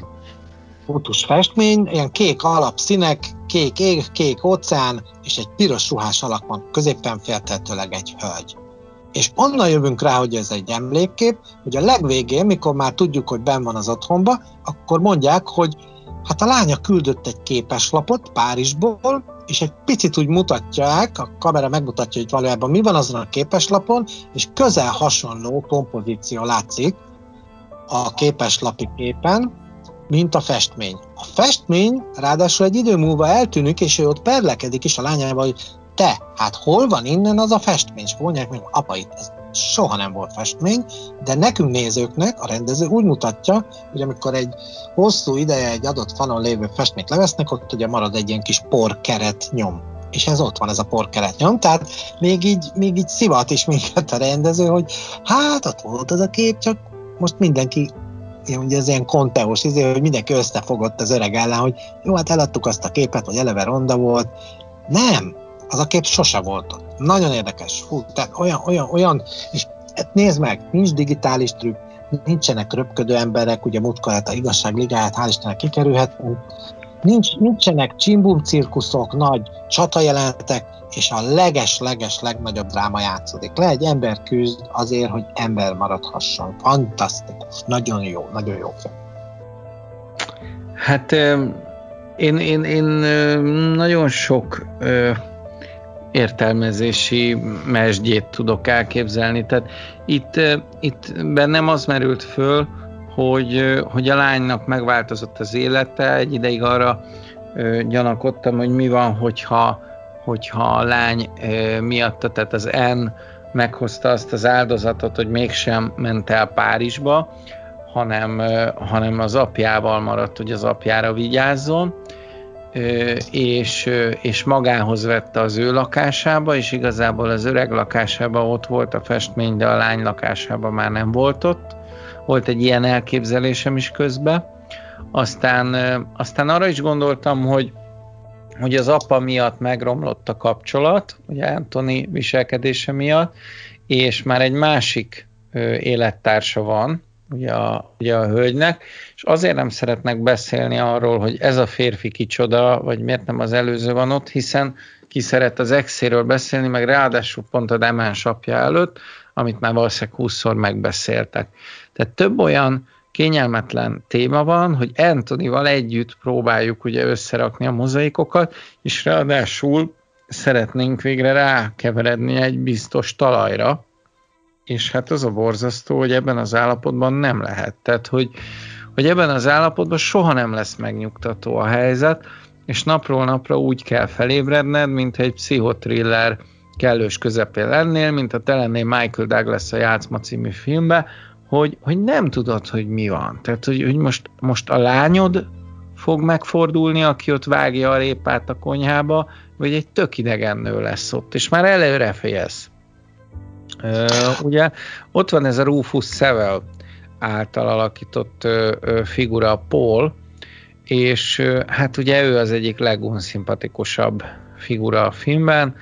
fótus festmény, ilyen kék alapszínek, kék ég, kék óceán, és egy piros ruhás alak van, középen féltetőleg egy hölgy. És onnan jövünk rá, hogy ez egy emlékkép, hogy a legvégén, mikor már tudjuk, hogy ben van az otthonba, akkor mondják, hogy hát a lánya küldött egy képeslapot Párizsból, és egy picit úgy mutatják, a kamera megmutatja, hogy valójában mi van azon a képeslapon, és közel hasonló kompozíció látszik a képeslapi képen, mint a festmény. A festmény ráadásul egy idő múlva eltűnik, és ő ott perlekedik is a lányával, hogy te, hát hol van innen az a festmény? És mondják meg, apa, itt ez soha nem volt festmény, de nekünk nézőknek a rendező úgy mutatja, hogy amikor egy hosszú ideje egy adott falon lévő festményt levesznek, ott ugye marad egy ilyen kis porkeret nyom. És ez ott van, ez a porkeret nyom, tehát még így, még így szivat is minket a rendező, hogy hát ott volt az a kép, csak most mindenki ugye ez ilyen konteós, izé, hogy mindenki összefogott az öreg ellen, hogy jó, hát eladtuk azt a képet, hogy eleve ronda volt. Nem, az a kép sose volt ott. Nagyon érdekes. Hú, tehát olyan, olyan, olyan, és hát nézd meg, nincs digitális trükk, nincsenek röpködő emberek, ugye múltkor hát a igazság ligáját hál' Istennek kikerülhetünk, nincs, nincsenek csimbum cirkuszok, nagy csatajelentek, és a leges-leges legnagyobb dráma játszódik. Le egy ember küzd azért, hogy ember maradhasson. Fantasztikus, nagyon jó, nagyon jó Hát én, én, én nagyon sok értelmezési mesdjét tudok elképzelni. Tehát itt, itt bennem az merült föl, hogy, hogy a lánynak megváltozott az élete, egy ideig arra gyanakodtam, hogy mi van, hogyha, hogyha a lány miatta, tehát az N meghozta azt az áldozatot, hogy mégsem ment el Párizsba, hanem, hanem az apjával maradt, hogy az apjára vigyázzon és, és magához vette az ő lakásába, és igazából az öreg lakásába ott volt a festmény, de a lány lakásában már nem volt ott. Volt egy ilyen elképzelésem is közben. Aztán, aztán arra is gondoltam, hogy, hogy az apa miatt megromlott a kapcsolat, ugye Anthony viselkedése miatt, és már egy másik élettársa van, ugye a, ugye a hölgynek, és azért nem szeretnek beszélni arról, hogy ez a férfi kicsoda, vagy miért nem az előző van ott, hiszen ki szeret az exéről beszélni, meg ráadásul pont a demens apja előtt, amit már valószínűleg 20-szor megbeszéltek. Tehát több olyan kényelmetlen téma van, hogy Antonival együtt próbáljuk ugye összerakni a mozaikokat, és ráadásul szeretnénk végre rákeveredni egy biztos talajra, és hát az a borzasztó, hogy ebben az állapotban nem lehet. Tehát, hogy, hogy ebben az állapotban soha nem lesz megnyugtató a helyzet, és napról napra úgy kell felébredned, mint egy pszichotriller kellős közepén lennél, mint a te lennél Michael Douglas a Játszma című filmbe, hogy, hogy nem tudod, hogy mi van. Tehát, hogy, hogy most, most a lányod fog megfordulni, aki ott vágja a répát a konyhába, vagy egy tök idegen nő lesz ott, és már előre félsz. Uh, ugye ott van ez a Rufus Sewell által alakított figura Paul, és hát ugye ő az egyik legunszimpatikusabb figura a filmben.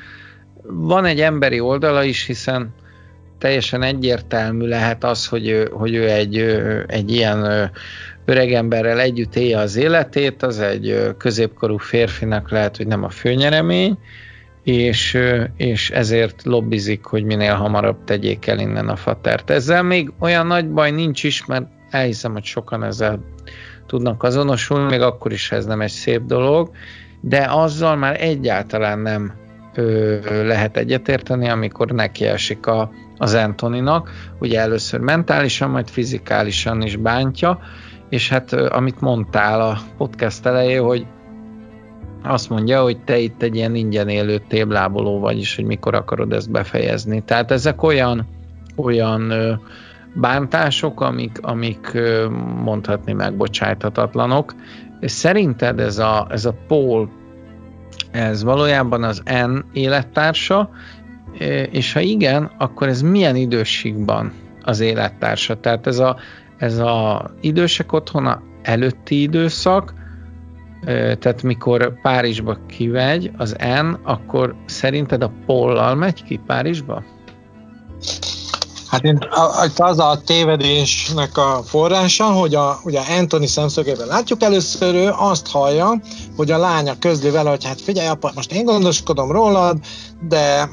Van egy emberi oldala is, hiszen teljesen egyértelmű lehet az, hogy ő, hogy ő egy, egy ilyen öregemberrel együtt élje az életét, az egy középkorú férfinak lehet, hogy nem a főnyeremény, és, és ezért lobbizik, hogy minél hamarabb tegyék el innen a fatert. Ezzel még olyan nagy baj nincs is, mert elhiszem, hogy sokan ezzel tudnak azonosulni, még akkor is ez nem egy szép dolog, de azzal már egyáltalán nem ö, lehet egyetérteni, amikor neki esik a, az Antoninak, ugye először mentálisan, majd fizikálisan is bántja, és hát amit mondtál a podcast elején, hogy azt mondja, hogy te itt egy ilyen ingyen élő tébláboló vagy, és hogy mikor akarod ezt befejezni. Tehát ezek olyan, olyan bántások, amik, amik mondhatni megbocsájthatatlanok. Szerinted ez a, ez a Paul, ez valójában az N élettársa, és ha igen, akkor ez milyen időségben az élettársa? Tehát ez a, ez a idősek otthona előtti időszak, tehát mikor Párizsba kivegy az N, akkor szerinted a Pollal megy ki Párizsba? Hát én, az a tévedésnek a forrása, hogy a, ugye Anthony szemszögében látjuk először, ő azt hallja, hogy a lánya közli vele, hogy hát figyelj apa, most én gondoskodom rólad, de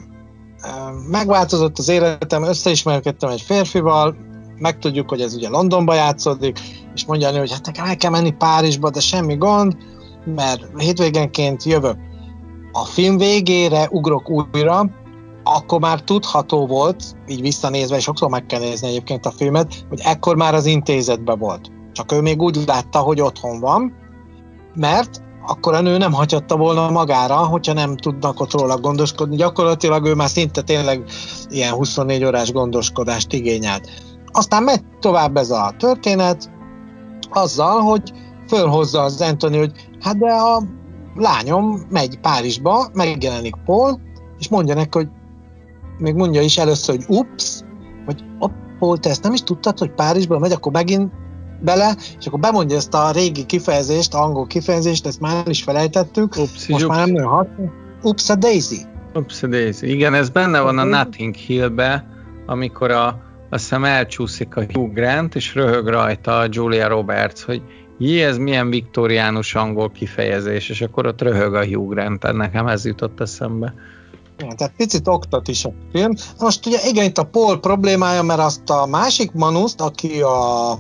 megváltozott az életem, összeismerkedtem egy férfival, megtudjuk, hogy ez ugye Londonba játszódik, és mondja hogy hát nekem el kell menni Párizsba, de semmi gond, mert hétvégenként jövök. A film végére ugrok újra, akkor már tudható volt, így visszanézve, sokszor meg kell nézni egyébként a filmet, hogy ekkor már az intézetben volt. Csak ő még úgy látta, hogy otthon van, mert akkor a nő nem hagyhatta volna magára, hogyha nem tudnak ott róla gondoskodni. Gyakorlatilag ő már szinte tényleg ilyen 24 órás gondoskodást igényelt. Aztán megy tovább ez a történet, azzal, hogy fölhozza az Anthony, hogy hát de a lányom megy Párizsba, megjelenik Paul, és mondja neki, hogy még mondja is először, hogy ups, hogy op, Paul, te ezt nem is tudtad, hogy Párizsba megy, akkor megint bele, és akkor bemondja ezt a régi kifejezést, angol kifejezést, ezt már is felejtettük, Upsi, most ups. már nem nagyon hat. Ups a Daisy. Ups a Daisy. Igen, ez benne van a Nothing Hill-be, amikor a, azt hiszem elcsúszik a Hugh Grant, és röhög rajta a Julia Roberts, hogy jé, ez milyen viktoriánus angol kifejezés, és akkor ott röhög a Hugh Grant, nekem ez jutott eszembe. Ja, tehát picit oktat is a film. Most ugye igen, itt a Paul problémája, mert azt a másik manuszt, aki a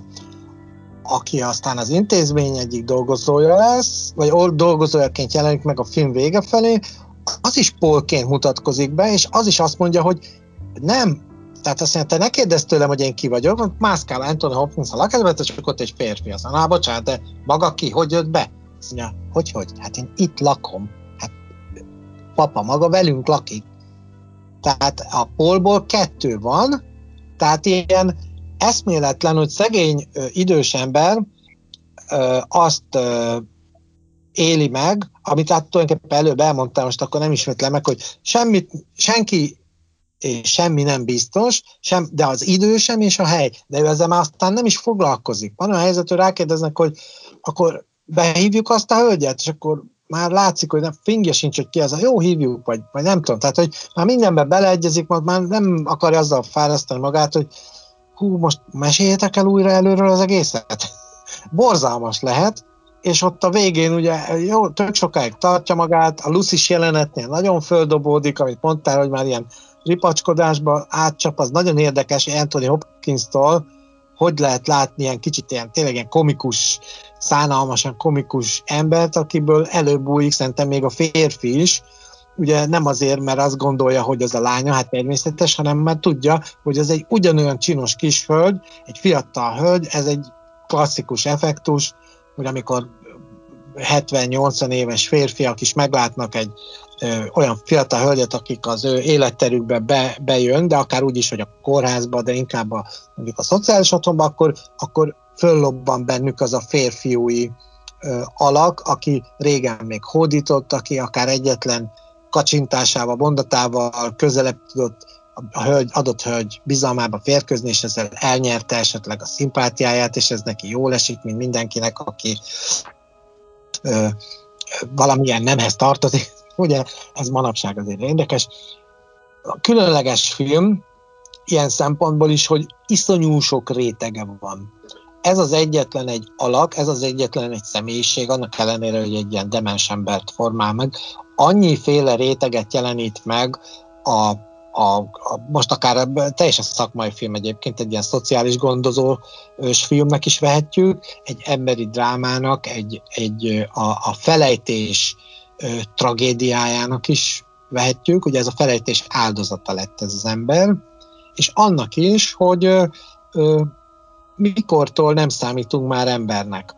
aki aztán az intézmény egyik dolgozója lesz, vagy dolgozójaként jelenik meg a film vége felé, az is Paulként mutatkozik be, és az is azt mondja, hogy nem, tehát azt mondja, te ne kérdezz tőlem, hogy én ki vagyok, mászkál Anthony Hopkins a lakásban, akkor ott egy férfi. Azt mondja, bocsánat, de maga ki, hogy jött be? Azt mondja, hogy, hogy? Hát én itt lakom. Hát papa maga velünk lakik. Tehát a polból kettő van, tehát ilyen eszméletlen, hogy szegény ö, idős ember ö, azt ö, éli meg, amit hát tulajdonképpen előbb elmondtam, most akkor nem ismétlem meg, hogy semmit, senki és semmi nem biztos, sem, de az idő sem és a hely. De ő ezzel már aztán nem is foglalkozik. Van a helyzet, hogy rákérdeznek, hogy akkor behívjuk azt a hölgyet, és akkor már látszik, hogy nem, fingja sincs, hogy ki az a jó hívjuk, vagy, vagy nem tudom. Tehát, hogy már mindenbe beleegyezik, már nem akarja azzal fárasztani magát, hogy hú, most meséljetek el újra előről az egészet. [laughs] Borzalmas lehet, és ott a végén ugye jó, tök sokáig tartja magát, a Lucy jelenetnél nagyon földobódik, amit mondtál, hogy már ilyen ripacskodásba átcsap, az nagyon érdekes Anthony Hopkins-tól, hogy lehet látni ilyen kicsit ilyen tényleg ilyen komikus, szánalmasan komikus embert, akiből előbújik szerintem még a férfi is, ugye nem azért, mert azt gondolja, hogy az a lánya, hát természetes, hanem mert tudja, hogy ez egy ugyanolyan csinos kis hölgy, egy fiatal hölgy, ez egy klasszikus effektus, hogy amikor 70-80 éves férfiak is meglátnak egy olyan fiatal hölgyet, akik az ő életterükbe be, bejön, de akár úgy is, hogy a kórházba, de inkább a, mondjuk a szociális otthonba, akkor, akkor föllobban bennük az a férfiúi ö, alak, aki régen még hódított, aki akár egyetlen kacsintásával, mondatával közelebb tudott a hölgy, adott hölgy bizalmába férkőzni, és ezzel elnyerte esetleg a szimpátiáját, és ez neki jól esik, mint mindenkinek, aki ö, valamilyen nemhez tartozik. Ugye, ez manapság azért érdekes. A különleges film ilyen szempontból is, hogy iszonyú sok rétege van. Ez az egyetlen egy alak, ez az egyetlen egy személyiség, annak ellenére, hogy egy ilyen demens embert formál meg, annyiféle réteget jelenít meg a, a, a, most akár teljesen szakmai film egyébként, egy ilyen szociális gondozó filmnek is vehetjük, egy emberi drámának, egy, egy a, a felejtés ö, tragédiájának is vehetjük, ugye ez a felejtés áldozata lett ez az ember, és annak is, hogy ö, ö, mikortól nem számítunk már embernek.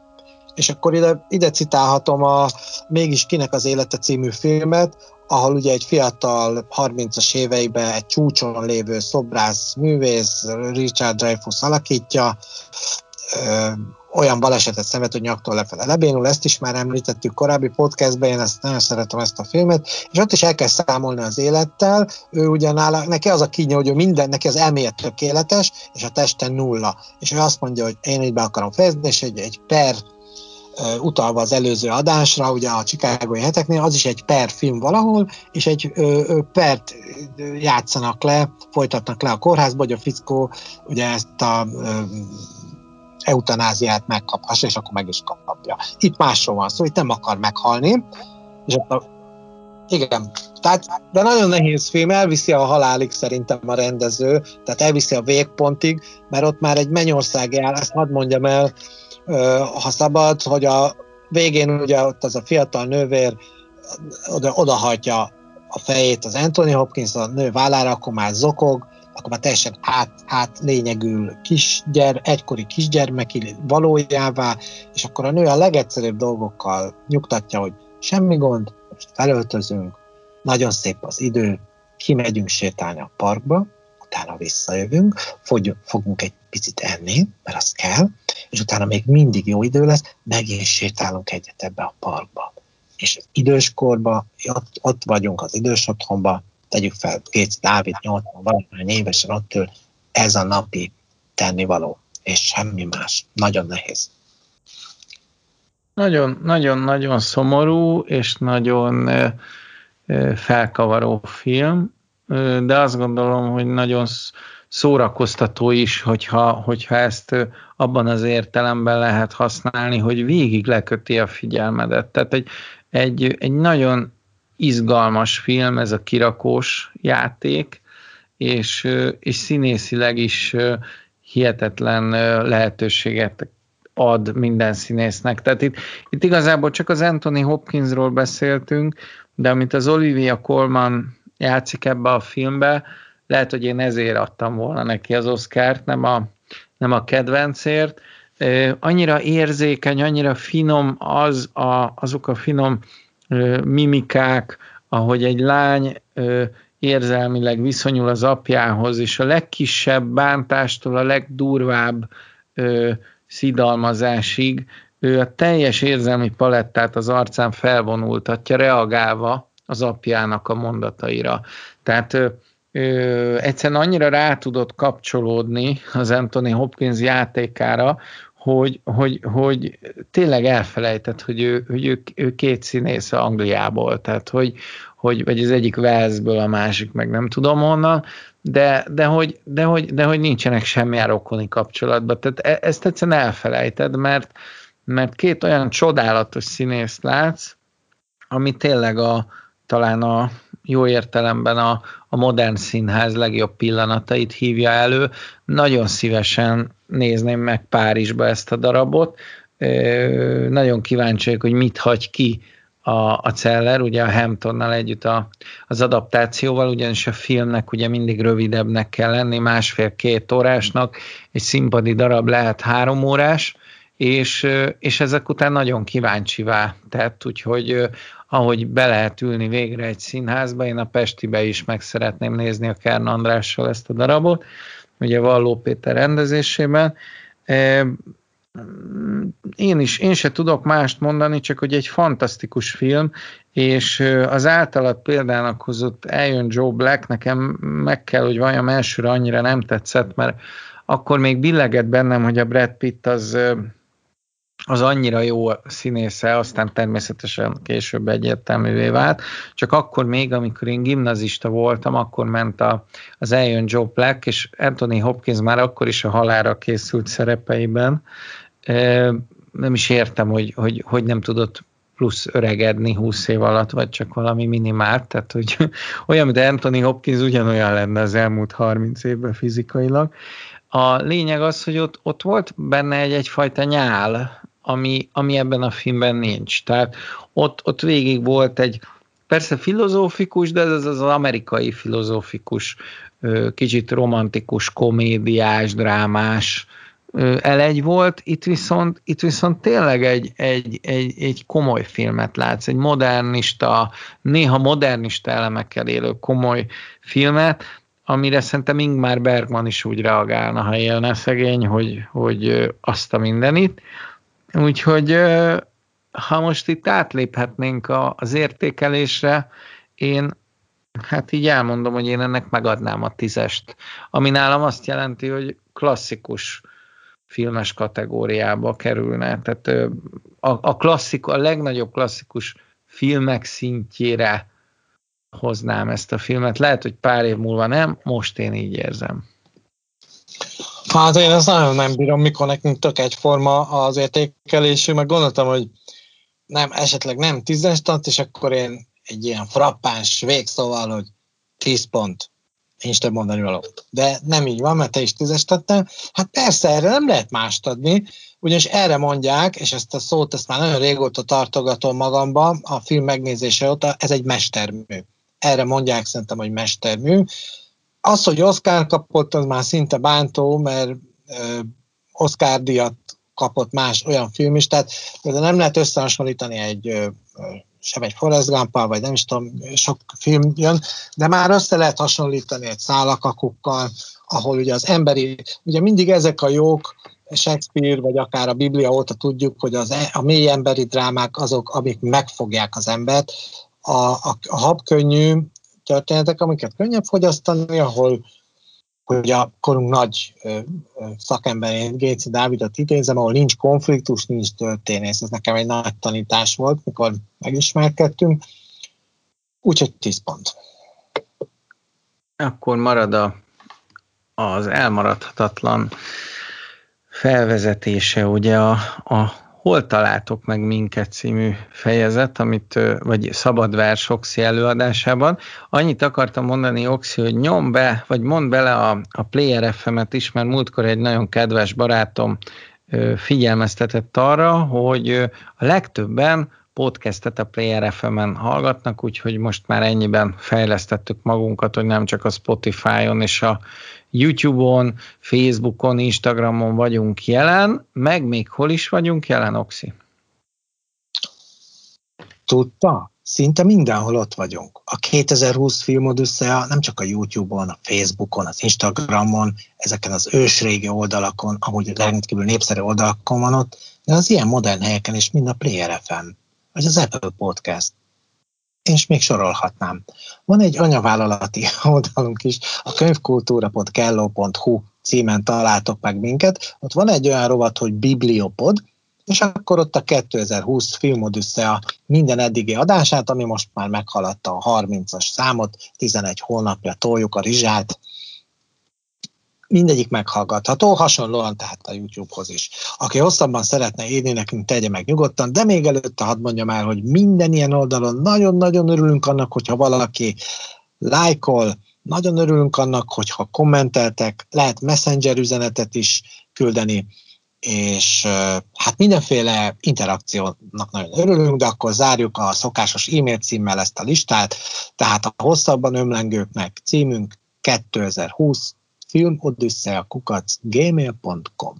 És akkor ide, ide citálhatom a Mégis kinek az élete című filmet, ahol ugye egy fiatal 30-as éveiben egy csúcson lévő szobrász művész Richard Dreyfuss alakítja, olyan balesetet szenved, hogy nyaktól lefele lebénul, ezt is már említettük korábbi podcastben, én ezt nagyon szeretem ezt a filmet, és ott is el kell számolni az élettel, ő ugyanála, neki az a kínja, hogy ő minden, neki az elméje tökéletes, és a testen nulla. És ő azt mondja, hogy én így be akarom fejezni, és egy, egy per utalva az előző adásra, ugye a Chicagói heteknél, az is egy per film valahol, és egy ö, ö, pert játszanak le, folytatnak le a kórházba, hogy a fickó ugye ezt a ö, eutanáziát megkaphassa, és akkor meg is kapja. Itt másról van szó, itt nem akar meghalni, és akkor igen, tehát, de nagyon nehéz film, elviszi a halálig szerintem a rendező, tehát elviszi a végpontig, mert ott már egy mennyország jár, ezt hadd mondjam el, ha szabad, hogy a végén ugye ott az a fiatal nővér oda, odahajtja a fejét az Anthony Hopkins a nő vállára, akkor már zokog, akkor már teljesen át, át lényegül kisgyер, egykori kisgyermeki valójává, és akkor a nő a legegyszerűbb dolgokkal nyugtatja, hogy semmi gond, most felöltözünk, nagyon szép az idő, kimegyünk sétálni a parkba, utána visszajövünk, fogunk egy picit enni, mert az kell, és utána még mindig jó idő lesz, megint sétálunk egyet ebbe a parkba. És időskorba, ott, ott vagyunk az idős otthonba, tegyük fel, két Dávid 80 valahány évesen ott ül, ez a napi tennivaló, és semmi más. Nagyon nehéz. Nagyon, nagyon, nagyon szomorú, és nagyon felkavaró film, de azt gondolom, hogy nagyon szórakoztató is, hogyha, hogyha ezt abban az értelemben lehet használni, hogy végig leköti a figyelmedet. Tehát egy, egy, egy nagyon izgalmas film, ez a kirakós játék, és, és színészileg is hihetetlen lehetőséget ad minden színésznek. Tehát itt, itt igazából csak az Anthony Hopkinsról beszéltünk, de amit az Olivia Colman játszik ebbe a filmbe, lehet, hogy én ezért adtam volna neki az Oscárt, nem a, nem a kedvencért. Annyira érzékeny, annyira finom az a, azok a finom mimikák, ahogy egy lány érzelmileg viszonyul az apjához, és a legkisebb bántástól a legdurvább szidalmazásig ő a teljes érzelmi palettát az arcán felvonultatja, reagálva az apjának a mondataira. Tehát ö, egyszerűen annyira rá tudott kapcsolódni az Anthony Hopkins játékára, hogy, hogy, hogy tényleg elfelejtett, hogy ő, hogy ő, ő két színész Angliából, tehát hogy, hogy vagy az egyik Walesből, a másik meg nem tudom honnan, de, de, hogy, de, hogy, de hogy nincsenek semmi rokoni kapcsolatban. Tehát e, ezt egyszerűen elfelejted, mert, mert két olyan csodálatos színészt látsz, ami tényleg a, talán a jó értelemben a, a modern színház legjobb pillanatait hívja elő. Nagyon szívesen nézném meg Párizsba ezt a darabot. Nagyon kíváncsi vagyok, hogy mit hagy ki a, a Celler, ugye a Hamptonnal együtt a, az adaptációval, ugyanis a filmnek ugye mindig rövidebbnek kell lenni, másfél-két órásnak, egy színpadi darab lehet három órás, és, és ezek után nagyon kíváncsi tett, úgyhogy ahogy be lehet ülni végre egy színházba, én a Pestibe is meg szeretném nézni a Kern Andrással ezt a darabot, ugye Valló Péter rendezésében. Én is, én se tudok mást mondani, csak hogy egy fantasztikus film, és az általad példának hozott eljön Joe Black, nekem meg kell, hogy vajon elsőre annyira nem tetszett, mert akkor még billegett bennem, hogy a Brad Pitt az az annyira jó színésze, aztán természetesen később egyértelművé vált, csak akkor még, amikor én gimnazista voltam, akkor ment a, az Eljön Joe Black, és Anthony Hopkins már akkor is a halára készült szerepeiben. Nem is értem, hogy, hogy, hogy nem tudott plusz öregedni 20 év alatt, vagy csak valami minimált, tehát hogy [laughs] olyan, mint Anthony Hopkins ugyanolyan lenne az elmúlt 30 évben fizikailag. A lényeg az, hogy ott, ott volt benne egy egyfajta nyál, ami, ami ebben a filmben nincs. Tehát ott, ott végig volt egy, persze filozófikus, de ez az, az amerikai filozófikus, kicsit romantikus, komédiás, drámás elegy volt, itt viszont, itt viszont tényleg egy, egy, egy, egy komoly filmet látsz, egy modernista, néha modernista elemekkel élő komoly filmet, amire szerintem Ingmar Bergman is úgy reagálna, ha élne szegény, hogy, hogy azt a mindenit. Úgyhogy ha most itt átléphetnénk az értékelésre, én hát így elmondom, hogy én ennek megadnám a tízest, ami nálam azt jelenti, hogy klasszikus filmes kategóriába kerülne. Tehát a, a, klasszik, a legnagyobb klasszikus filmek szintjére hoznám ezt a filmet. Lehet, hogy pár év múlva nem, most én így érzem. Hát én ezt nagyon nem bírom, mikor nekünk tök egyforma az értékelésünk, meg gondoltam, hogy nem, esetleg nem tízes tant, és akkor én egy ilyen frappáns végszóval, hogy tíz pont. Is több mondani való. De nem így van, mert te is tízes tettem. Hát persze, erre nem lehet mást adni, ugyanis erre mondják, és ezt a szót ezt már nagyon régóta tartogatom magamba, a film megnézése óta, ez egy mestermű. Erre mondják szerintem, hogy mestermű. Az, hogy Oscar kapott, az már szinte bántó, mert Oscar díjat kapott más olyan film is, tehát de nem lehet összehasonlítani egy sem egy Forrest gump vagy nem is tudom, sok film jön, de már össze lehet hasonlítani egy szálakakukkal, ahol ugye az emberi, ugye mindig ezek a jók, Shakespeare, vagy akár a Biblia óta tudjuk, hogy az, e, a mély emberi drámák azok, amik megfogják az embert. A, a, a habkönnyű történetek, amiket könnyebb fogyasztani, ahol hogy a korunk nagy szakemberét, Géci Dávidot idézem, ahol nincs konfliktus, nincs történész. Ez nekem egy nagy tanítás volt, mikor megismerkedtünk. Úgyhogy 10 pont. Akkor marad a, az elmaradhatatlan felvezetése ugye a, a Hol találtok meg minket című fejezet, amit, vagy szabadvers Oxi előadásában. Annyit akartam mondani, Oxi, hogy nyom be, vagy mond bele a, a Player FM-et is, mert múltkor egy nagyon kedves barátom figyelmeztetett arra, hogy a legtöbben podcastet a Player FM-en hallgatnak, úgyhogy most már ennyiben fejlesztettük magunkat, hogy nem csak a Spotify-on és a YouTube-on, Facebookon, Instagramon vagyunk jelen, meg még hol is vagyunk jelen, Oxi? Tudta? Szinte mindenhol ott vagyunk. A 2020 filmodüsszea nem csak a YouTube-on, a Facebookon, az Instagramon, ezeken az ősrégi oldalakon, amúgy rendkívül népszerű oldalakon van ott, de az ilyen modern helyeken is, mind a Player FM, vagy az Apple Podcast és még sorolhatnám. Van egy anyavállalati [laughs] oldalunk is, a könyvkultúra.kello.hu címen találtok meg minket. Ott van egy olyan rovat, hogy Bibliopod, és akkor ott a 2020 filmodüsszea minden eddigi adását, ami most már meghaladta a 30-as számot, 11 hónapja toljuk a rizsát. Mindegyik meghallgatható, hasonlóan tehát a YouTube-hoz is. Aki hosszabban szeretne írni nekünk, tegye meg nyugodtan, de még előtte hadd mondjam el, hogy minden ilyen oldalon nagyon-nagyon örülünk annak, hogyha valaki lájkol, nagyon örülünk annak, hogyha kommenteltek, lehet messenger üzenetet is küldeni, és hát mindenféle interakciónak nagyon örülünk, de akkor zárjuk a szokásos e-mail címmel ezt a listát, tehát a hosszabban ömlengőknek címünk 2020 filmodüsszeakukac gmail.com